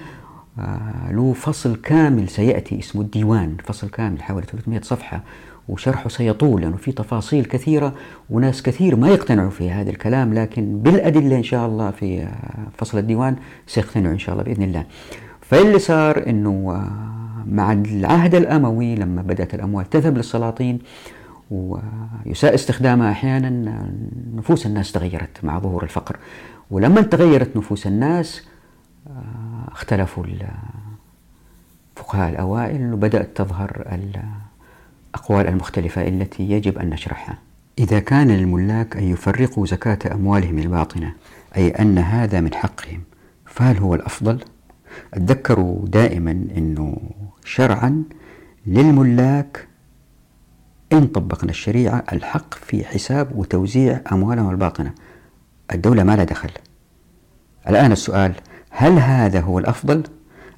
له فصل كامل سيأتي اسمه الديوان فصل كامل حوالي 300 صفحة وشرحه سيطول لأنه في تفاصيل كثيرة وناس كثير ما يقتنعوا في هذا الكلام لكن بالأدلة إن شاء الله في فصل الديوان سيقتنعوا إن شاء الله بإذن الله. فاللي صار أنه مع العهد الأموي لما بدأت الأموال تذهب للسلاطين ويساء استخدامها أحيانا نفوس الناس تغيرت مع ظهور الفقر. ولما تغيرت نفوس الناس اختلفوا الفقهاء الأوائل وبدأت تظهر الأقوال المختلفة التي يجب أن نشرحها. إذا كان للملاك أن يفرقوا زكاة أموالهم الباطنة أي أن هذا من حقهم فهل هو الأفضل؟ تذكروا دائما أنه شرعا للملاك إن طبقنا الشريعة الحق في حساب وتوزيع أموالهم الباطنة. الدولة ما لها دخل. الآن السؤال هل هذا هو الأفضل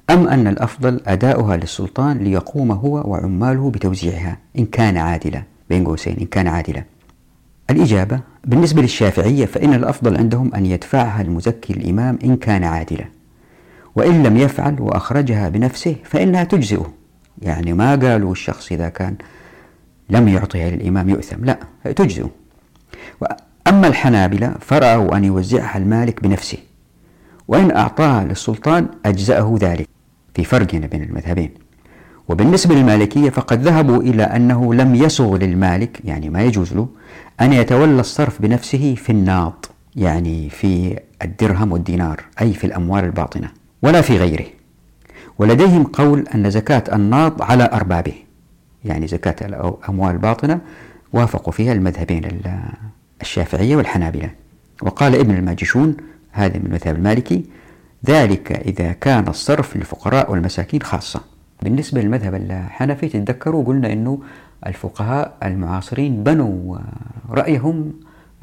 أم أن الأفضل أداؤها للسلطان ليقوم هو وعماله بتوزيعها؟ إن كان عادلا بين قوسين إن كان عادلا. الإجابة بالنسبة للشافعية فإن الأفضل عندهم أن يدفعها المزكي الإمام إن كان عادلا. وإن لم يفعل وأخرجها بنفسه فإنها تجزئه. يعني ما قالوا الشخص إذا كان لم يعطيها للإمام يؤثم. لا تجزئه. أما الحنابلة فرأوا أن يوزعها المالك بنفسه. وإن أعطاها للسلطان أجزأه ذلك في فرق بين المذهبين. وبالنسبة للمالكية فقد ذهبوا إلى أنه لم يسغ للمالك يعني ما يجوز له أن يتولى الصرف بنفسه في الناط يعني في الدرهم والدينار أي في الأموال الباطنة ولا في غيره. ولديهم قول أن زكاة الناط على أربابه يعني زكاة الأموال الباطنة وافقوا فيها المذهبين الشافعية والحنابلة. وقال ابن الماجشون هذا من المذهب المالكي. ذلك إذا كان الصرف للفقراء والمساكين خاصة. بالنسبة للمذهب الحنفي تتذكروا قلنا أنه الفقهاء المعاصرين بنوا رأيهم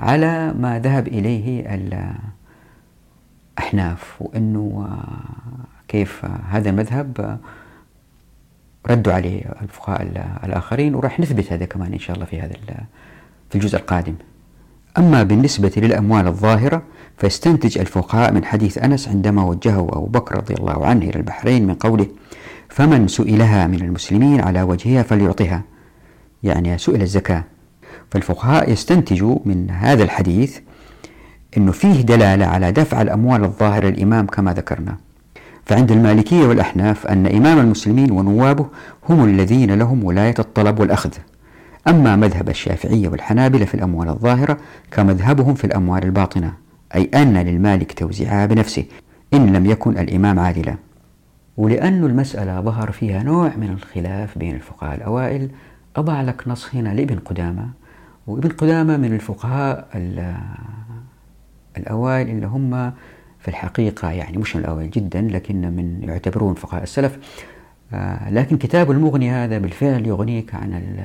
على ما ذهب إليه الأحناف وأنه كيف هذا المذهب ردوا عليه الفقهاء الآخرين. وراح نثبت هذا كمان إن شاء الله في هذا في الجزء القادم. أما بالنسبة للأموال الظاهرة فيستنتج الفقهاء من حديث أنس عندما وجهه أبو بكر رضي الله عنه إلى البحرين من قوله فمن سئلها من المسلمين على وجهها فليعطها يعني سئل الزكاة. فالفقهاء يستنتجوا من هذا الحديث أنه فيه دلالة على دفع الأموال الظاهرة للإمام كما ذكرنا. فعند المالكية والأحناف أن إمام المسلمين ونوابه هم الذين لهم ولاية الطلب والأخذ. أما مذهب الشافعية والحنابلة في الأموال الظاهرة كمذهبهم في الأموال الباطنة أي أن للمالك توزيعها بنفسه إن لم يكن الإمام عادلا. ولأن المسألة ظهر فيها نوع من الخلاف بين الفقهاء الأوائل أضع لك نص هنا لابن قدامة وابن قدامة من الفقهاء الأوائل اللي هم في الحقيقة يعني مش الأوائل جدا لكن من يعتبرون فقهاء السلف لكن كتاب المغني هذا بالفعل يغنيك عن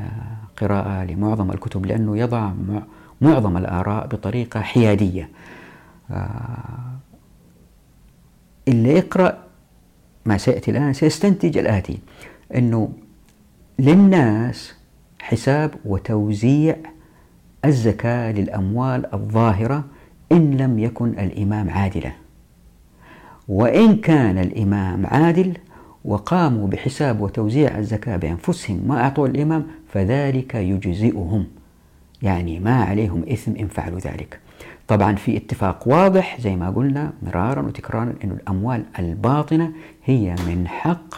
القراءة لمعظم الكتب لأنه يضع معظم الآراء بطريقة حيادية. آه، اللي يقرأ ما سيأتي الآن سيستنتج الآتي أنه للناس حساب وتوزيع الزكاة للأموال الظاهرة إن لم يكن الإمام عادلا. وإن كان الإمام عادل وقاموا بحساب وتوزيع الزكاة بأنفسهم ما أعطوا الإمام فذلك يجزئهم. يعني ما عليهم إثم إن فعلوا ذلك. طبعا في اتفاق واضح زي ما قلنا مرارا وتكرارا أن الأموال الباطنة هي من حق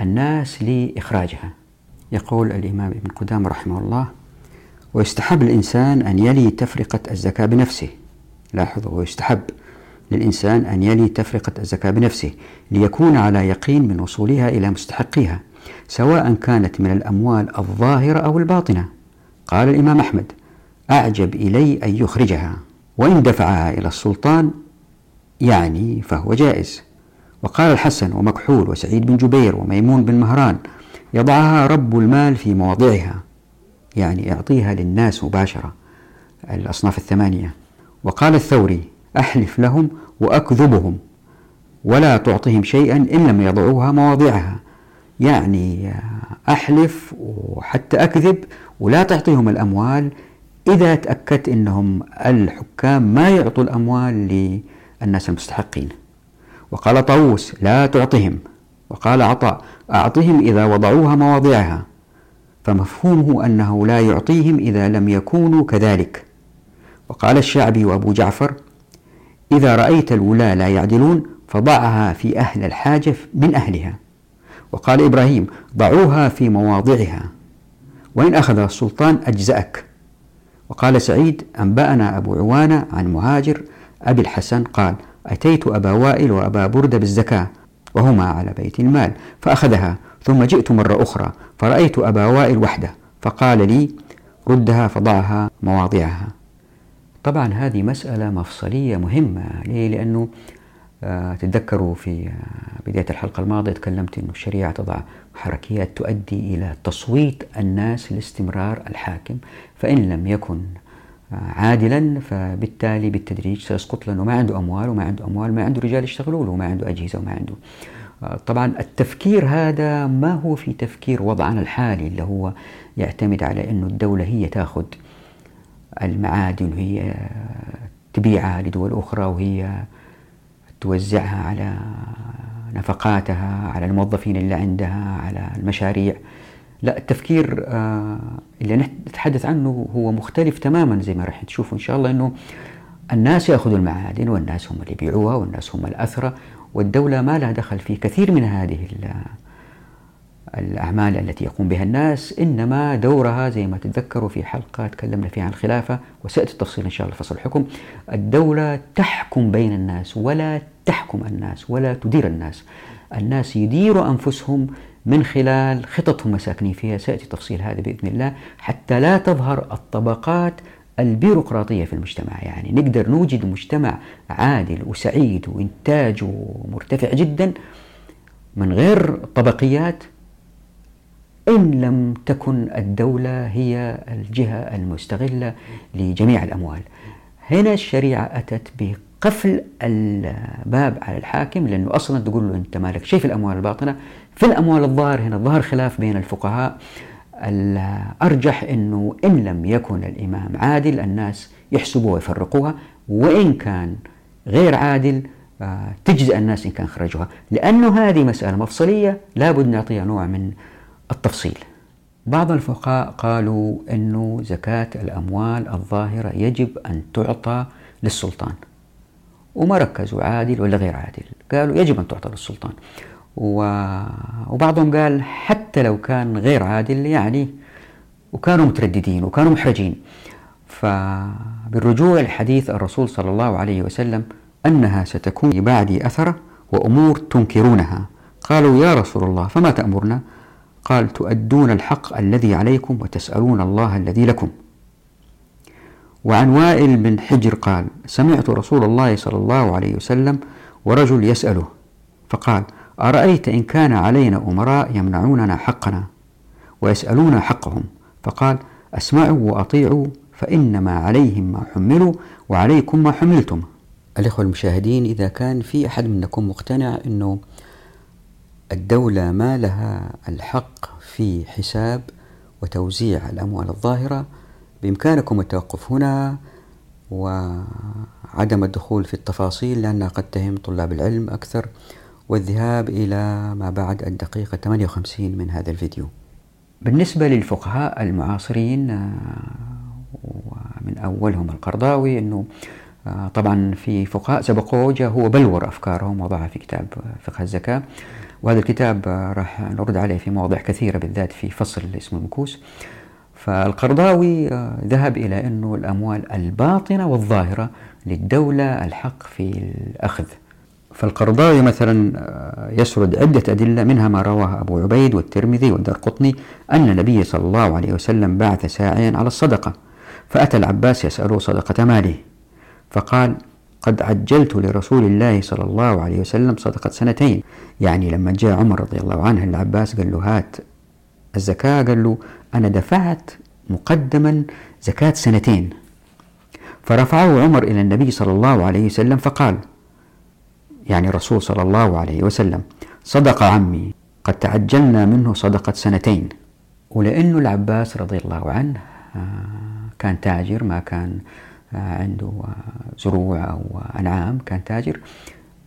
الناس لإخراجها. يقول الإمام ابن قدام رحمه الله ويستحب الإنسان أن يلي تفرقة الزكاة بنفسه. لاحظوا ويستحب. للإنسان أن يلي تفرقة الزكاة بنفسه ليكون على يقين من وصولها إلى مستحقيها سواء كانت من الأموال الظاهرة أو الباطنة. قال الإمام أحمد أعجب إلي أن يخرجها وإن دفعها إلى السلطان يعني فهو جائز. وقال الحسن ومكحول وسعيد بن جبير وميمون بن مهران يضعها رب المال في مواضعها يعني يعطيها للناس مباشرة. الأصناف الثمانية. وقال الثوري أحلف لهم وأكذبهم ولا تعطهم شيئا إن لم يضعوها مواضعها. يعني أحلف وحتى أكذب ولا تعطيهم الأموال. إذا تأكدت أنهم الحكام ما يعطوا الأموال للناس المستحقين. وقال طاووس لا تعطهم وقال عطاء أعطهم إذا وضعوها مواضعها. فمفهومه أنه لا يعطيهم إذا لم يكونوا كذلك. وقال الشعبي وأبو جعفر إذا رأيت الولاة لا يعدلون فضعها في أهل الحاجة من أهلها. وقال إبراهيم ضعوها في مواضعها. وإن أخذها السلطان أجزأك. وقال سعيد أنبأنا أبو عوانة عن مهاجر. أبي الحسن قال أتيت أبا وائل وأبا بردة بالزكاة وهما على بيت المال فأخذها. ثم جئت مرة أخرى فرأيت أبا وائل وحده فقال لي ردها فضعها مواضعها. طبعا هذه مسألة مفصلية مهمة. ليه؟ لأنه آه، تتذكروا في آه، بداية الحلقة الماضية تكلمت أن الشريعة تضع حركيات تؤدي إلى تصويت الناس لاستمرار الحاكم. فإن لم يكن آه، عادلا فبالتالي بالتدريج سيسقط لأنه ما عنده أموال وما عنده أموال ما عنده رجال يشتغلوا له وما عنده أجهزة وما عنده. طبعا التفكير هذا ما هو في تفكير وضعنا الحالي اللي هو يعتمد على أنه الدولة هي تأخذ المعادن وهي تبيعها لدول أخرى وهي توزعها على نفقاتها على الموظفين اللي عندها على المشاريع. لا التفكير آه، اللي نتحدث عنه هو مختلف تماما زي ما راح تشوفوا إن شاء الله أنه الناس يأخذوا المعادن والناس هم اللي يبيعوها والناس هم الأثرى والدولة ما لها دخل في كثير من هذه الأعمال التي يقوم بها الناس إنما دورها زي ما تتذكروا في حلقة تكلمنا فيها عن الخلافة وسأتي التفصيل إن شاء الله فصل الحكم. الدولة تحكم بين الناس ولا تحكم الناس ولا تدير الناس. الناس يديروا أنفسهم من خلال خططهم مساكنين فيها. سيأتي تفصيل هذا بإذن الله. حتى لا تظهر الطبقات البيروقراطية في المجتمع. يعني نقدر نوجد مجتمع عادل وسعيد وإنتاجه مرتفع جدا من غير طبقيات إن لم تكن الدولة هي الجهة المستغلة لجميع الأموال. هنا الشريعة أتت بقفل الباب على الحاكم لأنه أصلا تقول له أنت مالك شيء في الأموال الباطنة. في الأموال الظاهر هنا ظهر خلاف بين الفقهاء. الأرجح أنه إن لم يكن الإمام عادل الناس يحسبوها ويفرقوها. وإن كان غير عادل آه، تجزئ الناس إن كان خرجوها. لأنه هذه مسألة مفصلية لابد نعطيها نوع من التفصيل. بعض الفقهاء قالوا أنه زكاة الأموال الظاهرة يجب أن تعطى للسلطان. وما ركزوا عادل ولا غير عادل؟ قالوا يجب أن تعطى للسلطان. وبعضهم قال حتى لو كان غير عادل يعني وكانوا مترددين وكانوا محرجين. فبالرجوع لحديث الرسول صلى الله عليه وسلم أنها ستكون بعدي أثرة وأمور تنكرونها. قالوا يا رسول الله فما تأمرنا؟ قال تؤدون الحق الذي عليكم وتسألون الله الذي لكم. وعن وائل بن حجر قال سمعت رسول الله صلى الله عليه وسلم ورجل يسأله فقال أرأيت إن كان علينا أمراء يمنعوننا حقنا ويسألون حقهم؟ فقال أسمعوا وأطيعوا فإنما عليهم ما حملوا وعليكم ما حملتم. الإخوة المشاهدين إذا كان في أحد منكم مقتنع أنه الدولة ما لها الحق في حساب وتوزيع الأموال الظاهرة. بإمكانكم التوقف هنا وعدم الدخول في التفاصيل لأنها قد تهم طلاب العلم أكثر والذهاب إلى ما بعد الدقيقة 58 من هذا الفيديو. بالنسبة للفقهاء المعاصرين ومن أولهم القرضاوي أنه طبعا في فقهاء سبقوه هو بلور أفكارهم وضعها في كتاب فقه الزكاة. وهذا الكتاب آه، راح نرد عليه في مواضع كثيرة بالذات في فصل اسمه المكوس. فالقرضاوي ذهب إلى أنه الأموال الباطنة والظاهرة للدولة الحق في الأخذ. فالقرضاوي مثلا آه، يسرد عدة أدلة منها ما رواه أبو عبيد والترمذي والدرقطني أن النبي صلى الله عليه وسلم بعث ساعيا على الصدقة فأتى العباس يسأله صدقة ماله فقال قد عجلت لرسول الله صلى الله عليه وسلم صدقة سنتين. يعني لما جاء عمر رضي الله عنه العباس قال له هات الزكاة قال له أنا دفعت مقدما زكاة سنتين. فرفعه عمر إلى النبي صلى الله عليه وسلم فقال يعني الرسول صلى الله عليه وسلم صدق عمي قد تعجلنا منه صدقة سنتين. ولأنه العباس رضي الله عنه آه، كان تاجر ما كان عنده زروع أو أنعام كان تاجر.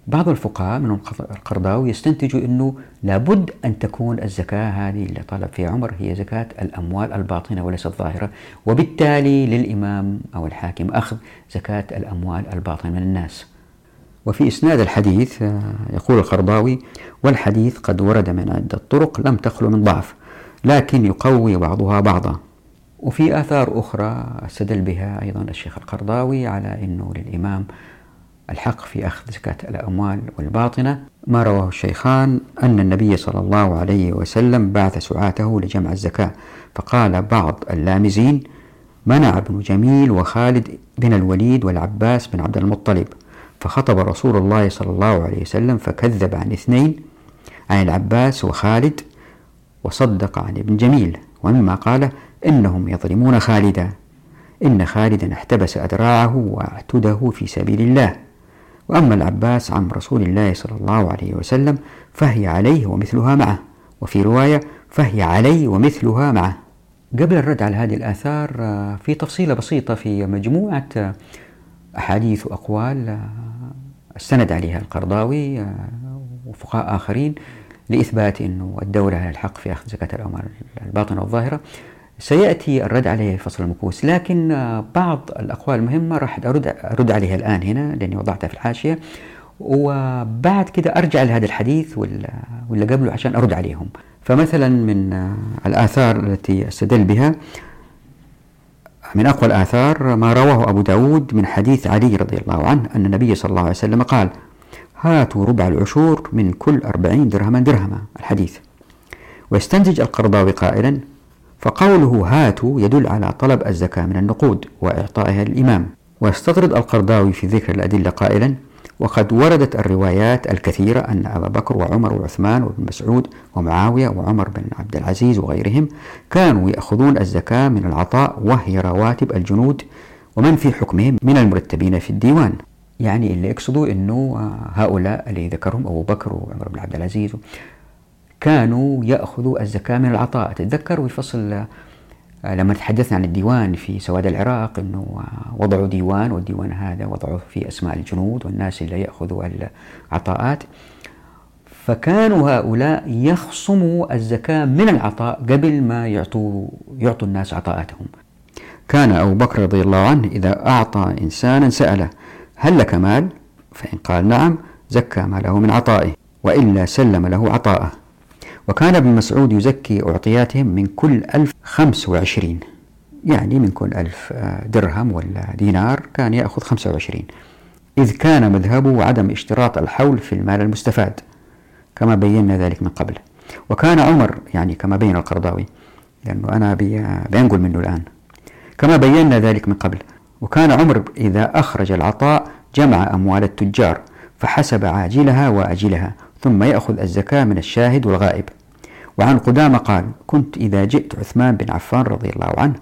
بعض الفقهاء من القرضاوي يستنتجوا أنه لابد أن تكون الزكاة هذه اللي طلب فيها عمر هي زكاة الأموال الباطنة وليس الظاهرة وبالتالي للإمام أو الحاكم أخذ زكاة الأموال الباطنة من الناس. وفي إسناد الحديث آه، يقول القرضاوي والحديث قد ورد من عدة طرق لم تخلو من ضعف لكن يقوي بعضها بعضا. وفي آثار أخرى استدل بها أيضا الشيخ القرضاوي على أنه للإمام الحق في أخذ زكاة الأموال والباطنة. ما رواه الشيخان أن النبي صلى الله عليه وسلم بعث سعاته لجمع الزكاة فقال بعض اللامزين منع ابن جميل وخالد بن الوليد والعباس بن عبد المطلب. فخطب رسول الله صلى الله عليه وسلم فكذب عن اثنين عن العباس وخالد وصدق عن ابن جميل. ومما قال إنهم يظلمون خالدا. إن خالدا احتبس أدراعه واعتده في سبيل الله. وأما العباس عم رسول الله صلى الله عليه وسلم فهي عليه ومثلها معه. وفي رواية فهي علي ومثلها معه. قبل الرد على هذه الآثار في تفصيلة بسيطة في مجموعة أحاديث وأقوال استند عليها القرضاوي وفقهاء آخرين لإثبات أنه الدولة لها الحق في أخذ زكاة الأموال الباطنة والظاهرة. سيأتي الرد عليه في فصل المكوس. لكن بعض الأقوال المهمة راح أرد, أرد عليها الآن هنا لأني وضعتها في الحاشية. وبعد كده أرجع لهذا الحديث ولا قبله عشان أرد عليهم. فمثلا من الآثار التي أستدل بها من أقوى الآثار ما رواه أبو داود من حديث علي رضي الله عنه أن النبي صلى الله عليه وسلم قال هاتوا ربع العشور من كل أربعين درهما درهما. الحديث. ويستنتج القرضاوي قائلا فقوله هاتوا يدل على طلب الزكاة من النقود وإعطائها للإمام. ويستطرد القرضاوي في ذكر الأدلة قائلا وقد وردت الروايات الكثيرة أن أبا بكر وعمر وعثمان وابن مسعود ومعاوية وعمر بن عبد العزيز وغيرهم كانوا يأخذون الزكاة من العطاء وهي رواتب الجنود ومن في حكمهم من المرتبين في الديوان. يعني اللي يقصدوا أنه هؤلاء اللي ذكرهم أبو بكر وعمر بن عبد العزيز كانوا يأخذوا الزكاة من العطاء. تتذكروا في فصل آه، لما تحدثنا عن الديوان في سواد العراق أنه وضعوا ديوان والديوان هذا وضعوا فيه أسماء الجنود والناس اللي يأخذوا العطاءات. فكانوا هؤلاء يخصموا الزكاة من العطاء قبل ما يعطوا, يعطوا الناس عطاءاتهم. كان أبو بكر رضي الله عنه إذا أعطى إنسانا سأله هل لك مال؟ فإن قال نعم زكى ماله من عطائه وإلا سلم له عطاءه. وكان ابن مسعود يزكي أعطياتهم من كل ألف خمس وعشرين. يعني من كل ألف آه، درهم ولا دينار كان يأخذ خمسة وعشرين. إذ كان مذهبه عدم اشتراط الحول في المال المستفاد كما بينا ذلك من قبل. وكان عمر يعني كما بين القرضاوي لأنه أنا بينقل منه الآن. كما بينا ذلك من قبل. وكان عمر إذا أخرج العطاء جمع أموال التجار فحسب عاجلها وأجلها ثم يأخذ الزكاة من الشاهد والغائب. وعن قدامة قال كنت إذا جئت عثمان بن عفان رضي الله عنه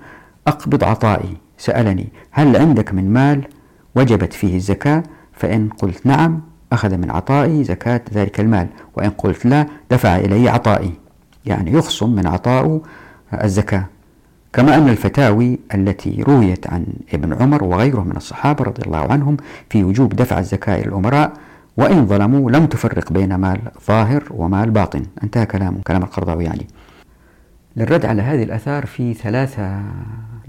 أقبض عطائي سألني هل عندك من مال؟ وجبت فيه الزكاة فإن قلت نعم أخذ من عطائي زكاة ذلك المال وإن قلت لا دفع إلي عطائي. يعني يخصم من عطائه الزكاة. كما أن الفتاوي التي رويت عن ابن عمر وغيره من الصحابة رضي الله عنهم في وجوب دفع الزكاة إلى الأمراء وإن ظلموا لم تفرق بين مال ظاهر ومال باطن. انتهى كلامه كلام القرضاوي يعني. للرد على هذه الأثار في ثلاثة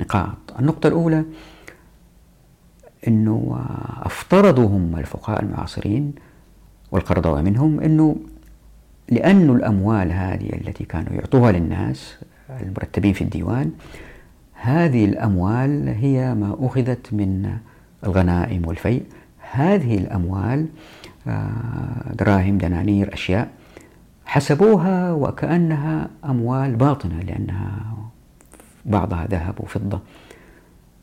نقاط. النقطة الأولى أنه افترضوا هم الفقهاء المعاصرين والقرضاوي منهم أنه لأن الأموال هذه التي كانوا يعطوها للناس المرتبين في الديوان هذه الأموال هي ما أخذت من الغنائم والفيء. هذه الأموال دراهم دنانير أشياء حسبوها وكأنها أموال باطنة لأنها بعضها ذهب وفضة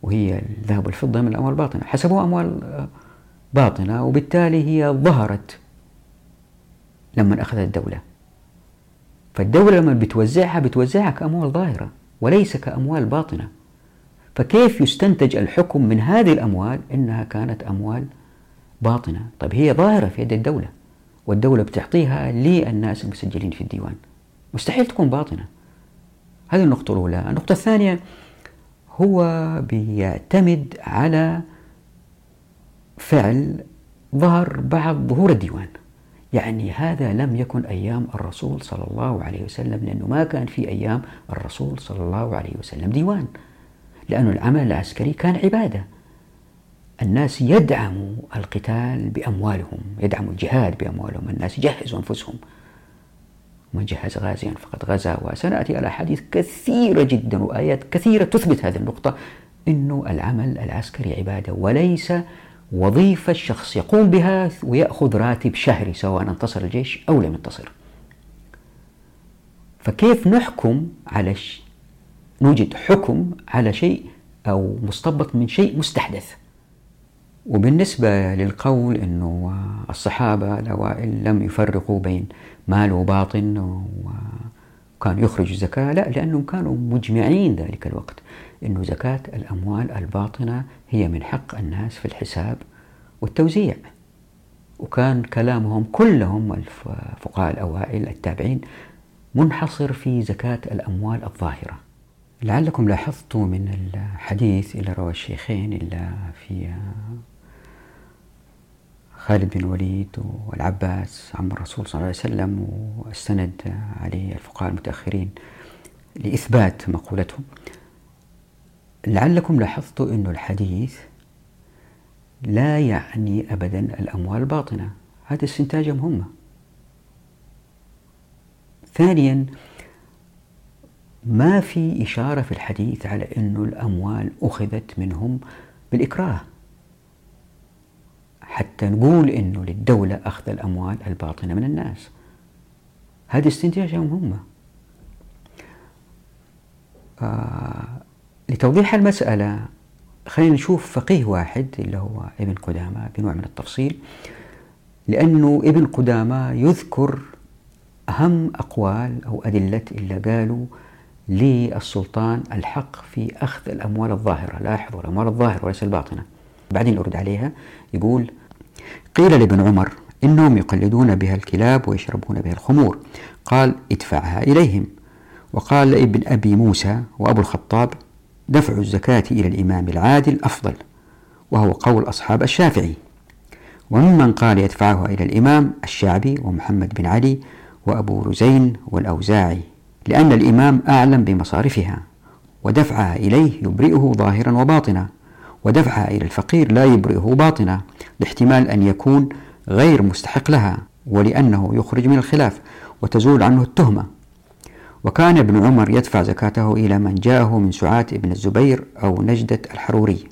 وهي الذهب والفضة من الأموال الباطنة. حسبوها أموال باطنة وبالتالي هي ظهرت لما أخذت الدولة. فالدولة لما بتوزعها بتوزعها كأموال ظاهرة وليس كأموال باطنة. فكيف يستنتج الحكم من هذه الأموال؟ إنها كانت أموال باطنة. طيب هي ظاهرة في يد الدولة والدولة بتعطيها للناس المسجلين في الديوان. مستحيل تكون باطنة. هذه النقطة الأولى. النقطة الثانية هو بيعتمد على فعل ظهر بعد ظهور الديوان. يعني هذا لم يكن أيام الرسول صلى الله عليه وسلم لأنه ما كان في أيام الرسول صلى الله عليه وسلم ديوان. لأن العمل العسكري كان عبادة. الناس يدعموا القتال بأموالهم يدعموا الجهاد بأموالهم الناس يجهزوا أنفسهم. من جهز غازيا فقد غزا وسنأتي على حديث كثيرة جدا وآيات كثيرة تثبت هذه النقطة أنه العمل العسكري عبادة وليس وظيفة الشخص يقوم بها ويأخذ راتب شهري سواء انتصر الجيش أو لم ينتصر. فكيف نحكم على ش... نوجد حكم على شيء أو مستبط من شيء مستحدث؟ وبالنسبة للقول أنه الصحابة الأوائل لم يفرقوا بين مال وباطن وكانوا يخرجوا الزكاة لا لأنهم كانوا مجمعين ذلك الوقت أنه زكاة الأموال الباطنة هي من حق الناس في الحساب والتوزيع. وكان كلامهم كلهم الفقهاء الأوائل التابعين منحصر في زكاة الأموال الظاهرة. لعلكم لاحظتوا من الحديث اللي روى الشيخين إلا في خالد بن الوليد والعباس عم الرسول صلى الله عليه وسلم واستند عليه الفقهاء المتأخرين لإثبات مقولتهم لعلكم لاحظتوا أن الحديث لا يعني أبدا الأموال الباطنة. هذا استنتاجهم هم. ثانيا ما في إشارة في الحديث على أن الأموال أخذت منهم بالإكراه. حتى نقول أنه للدولة أخذ الأموال الباطنة من الناس. هذه استنتاجهم هم. آه لتوضيح المسألة خلينا نشوف فقيه واحد اللي هو ابن قدامة بنوع من التفصيل لأنه ابن قدامة يذكر أهم أقوال أو أدلة اللي قالوا للسلطان الحق في أخذ الأموال الظاهرة لاحظوا الأموال الظاهرة وليس الباطنة. بعدين أرد عليها يقول قيل لابن عمر إنهم يقلدون بها الكلاب ويشربون بها الخمور. قال ادفعها إليهم. وقال لابن أبي موسى وأبو الخطاب دفع الزكاة إلى الإمام العادل أفضل. وهو قول أصحاب الشافعي. وممن قال يدفعها إلى الإمام الشعبي ومحمد بن علي وأبو رزين والأوزاعي لأن الإمام أعلم بمصارفها ودفعها إليه يبرئه ظاهرا وباطنا. ودفعها إلى الفقير لا يبرئه باطنا لاحتمال أن يكون غير مستحق لها ولأنه يخرج من الخلاف وتزول عنه التهمة. وكان ابن عمر يدفع زكاته إلى من جاءه من سعاة ابن الزبير أو نجدة الحروري.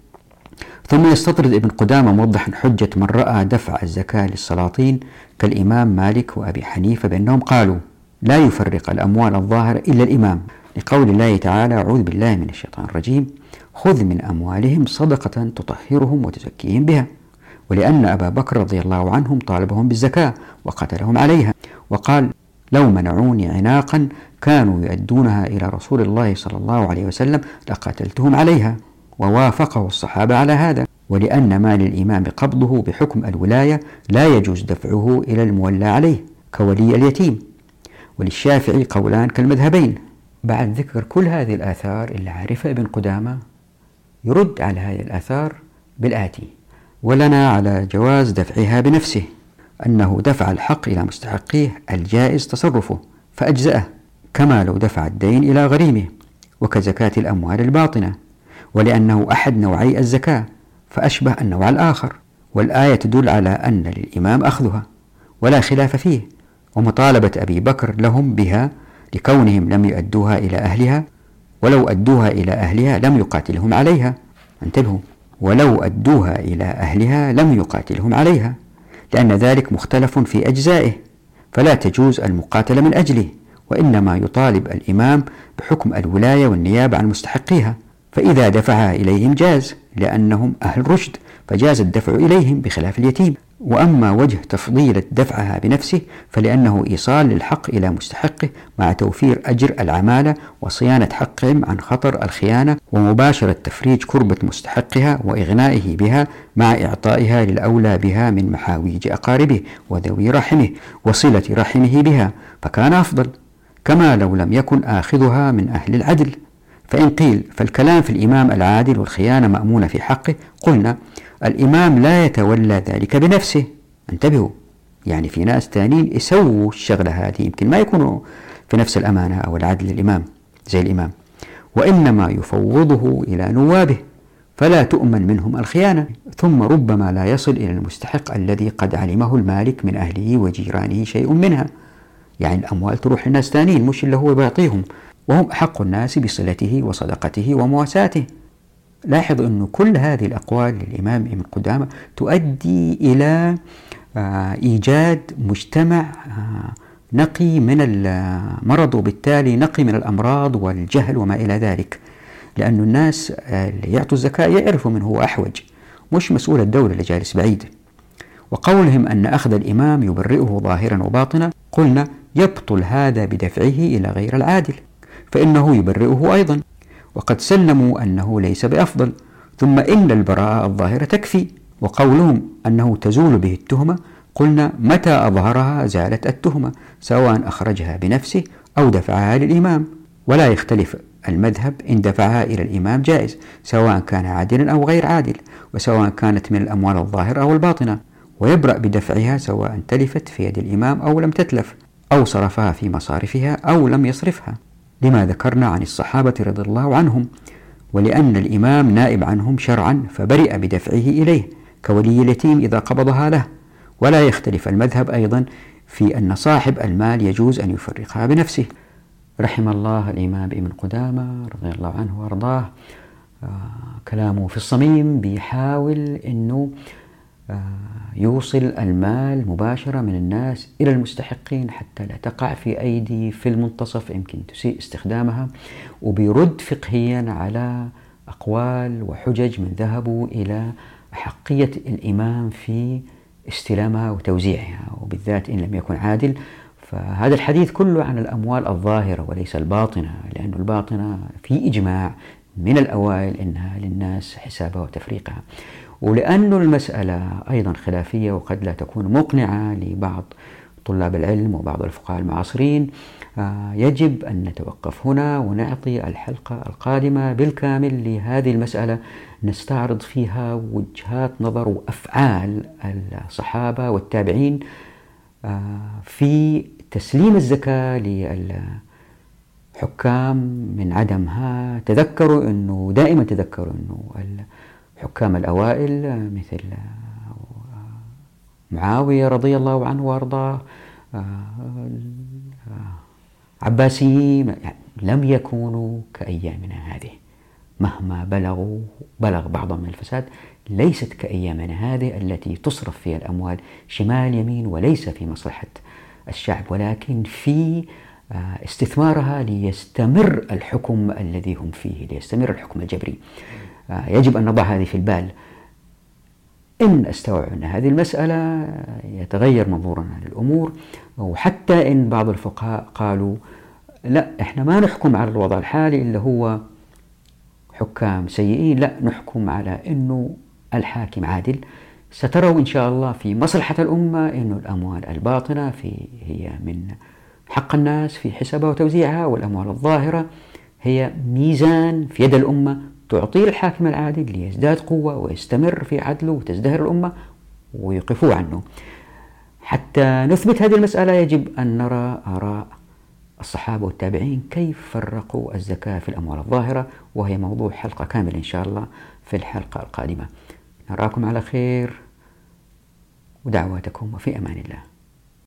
ثم يستطرد ابن قدامة موضحا حجة من رأى دفع الزكاة للسلاطين كالإمام مالك وأبي حنيفة بأنهم قالوا لا يفرق الأموال الظاهرة إلا الإمام. لقول الله تعالى أعوذ بالله من الشيطان الرجيم. خذ من أموالهم صدقة تطهرهم وتزكيهم بها. ولأن أبا بكر رضي الله عنهم طالبهم بالزكاة وقتلهم عليها. وقال لو منعوني عناقا كانوا يؤدونها إلى رسول الله صلى الله عليه وسلم لقتلتهم عليها. ووافقه الصحابة على هذا. ولأن مال الإمام قبضه بحكم الولاية لا يجوز دفعه إلى المولى عليه كولي اليتيم. وللشافعي قولان كالمذهبين. بعد ذكر كل هذه الآثار اللي عارفها ابن قدامة؟ يرد على هذه الآثار بالآتي ولنا على جواز دفعها بنفسه أنه دفع الحق إلى مستحقيه الجائز تصرفه فأجزأه كما لو دفع الدين إلى غريمه وكزكاة الأموال الباطنة ولأنه أحد نوعي الزكاة فأشبه النوع الآخر والآية تدل على أن للإمام أخذها ولا خلاف فيه ومطالبة أبي بكر لهم بها لكونهم لم يؤدوها إلى أهلها ولو أدوها إلى أهلها لم يقاتلهم عليها. انتبهوا. ولو أدوها إلى أهلها لم يقاتلهم عليها لأن ذلك مختلف في أجزائه. فلا تجوز المقاتلة من أجله وإنما يطالب الإمام بحكم الولاية والنيابة عن مستحقيها. فإذا دفعها إليهم جاز لأنهم أهل رشد فجاز الدفع إليهم بخلاف اليتيم. وأما وجه تفضيل دفعها بنفسه فلأنه إيصال للحق إلى مستحقه مع توفير أجر العمالة وصيانة حقهم عن خطر الخيانة ومباشرة تفريج كربة مستحقها وإغنائه بها مع إعطائها للأولى بها من محاويج أقاربه وذوي رحمه وصلة رحمه بها فكان أفضل. كما لو لم يكن آخذها من أهل العدل. فإن قيل فالكلام في الإمام العادل والخيانة مأمونة في حقه قلنا الإمام لا يتولى ذلك بنفسه. انتبهوا يعني في ناس ثانيين يسووا الشغلة هذه. يمكن ما يكونوا في نفس الأمانة أو العدل الإمام زي الإمام. وإنما يفوضه إلى نوابه فلا تؤمن منهم الخيانة. ثم ربما لا يصل إلى المستحق الذي قد علمه المالك من أهله وجيرانه شيء منها. يعني الأموال تروح لناس ثانيين مش اللي هو بيعطيهم وهم أحق الناس بصلته وصدقته ومواساته. لاحظ أن كل هذه الأقوال للإمام ابن قدامة تؤدي إلى آه، إيجاد مجتمع آه، نقي من المرض وبالتالي نقي من الأمراض والجهل وما إلى ذلك. لأن الناس اللي يعطوا الزكاة يعرفوا من هو أحوج مش مسؤول الدولة اللي جالس بعيد. وقولهم أن أخذ الإمام يبرئه ظاهرا وباطنا قلنا يبطل هذا بدفعه إلى غير العادل فإنه يبرئه أيضا. وقد سلموا أنه ليس بأفضل. ثم إن البراءة الظاهرة تكفي وقولهم أنه تزول به التهمة قلنا متى أظهرها زالت التهمة سواء أخرجها بنفسه أو دفعها للإمام. ولا يختلف المذهب إن دفعها إلى الإمام جائز سواء كان عادلا أو غير عادل وسواء كانت من الأموال الظاهرة أو الباطنة. ويبرأ بدفعها سواء تلفت في يد الإمام أو لم تتلف أو صرفها في مصارفها أو لم يصرفها. لما ذكرنا عن الصحابة رضي الله عنهم ولأن الإمام نائب عنهم شرعا فبرئ بدفعه إليه كولي اليتيم إذا قبضها له. ولا يختلف المذهب أيضا في أن صاحب المال يجوز أن يفرقها بنفسه. رحم الله الإمام ابن قدامة رضي الله عنه وأرضاه. آه كلامه في الصميم بيحاول أنه يوصل المال مباشرة من الناس إلى المستحقين حتى لا تقع في أيدي في المنتصف يمكن تسيء استخدامها. وبيرد فقهيا على أقوال وحجج من ذهبوا إلى أحقية الإمام في استلامها وتوزيعها وبالذات إن لم يكن عادل. فهذا الحديث كله عن الأموال الظاهرة وليس الباطنة لأن الباطنة في إجماع من الأوائل أنها للناس حسابها وتفريقها. ولأن المسألة أيضا خلافية وقد لا تكون مقنعة لبعض طلاب العلم وبعض الفقهاء المعاصرين آه، يجب أن نتوقف هنا ونعطي الحلقة القادمة بالكامل لهذه المسألة نستعرض فيها وجهات نظر وأفعال الصحابة والتابعين آه، في تسليم الزكاة للحكام من عدمها. تذكروا أنه دائما تذكروا أنه الحكام الأوائل مثل معاوية رضي الله عنه وأرضاه عباسيين يعني لم يكونوا كأيامنا هذه. مهما بلغوا بلغ بعضهم من الفساد ليست كأيامنا هذه التي تصرف فيها الأموال شمال يمين وليس في مصلحة الشعب ولكن في آه، استثمارها ليستمر الحكم الذي هم فيه ليستمر الحكم الجبري. آه، يجب أن نضع هذه في البال. إن أستوعب أن هذه المسألة يتغير منظورنا للأمور وحتى إن بعض الفقهاء قالوا لا إحنا ما نحكم على الوضع الحالي اللي هو حكام سيئين لا نحكم على أنه الحاكم عادل. ستروا إن شاء الله في مصلحة الأمة أن الأموال الباطنة في هي من حق الناس في حسابها وتوزيعها والأموال الظاهرة هي ميزان في يد الأمة تعطيه الحاكم العادل ليزداد قوة ويستمر في عدله وتزدهر الأمة ويوقفوه عنه. حتى نثبت هذه المسألة يجب أن نرى آراء الصحابة والتابعين كيف فرقوا الزكاة في الأموال الظاهرة وهي موضوع حلقة كاملة إن شاء الله في الحلقة القادمة. نراكم على خير ودعواتكم وفي أمان الله.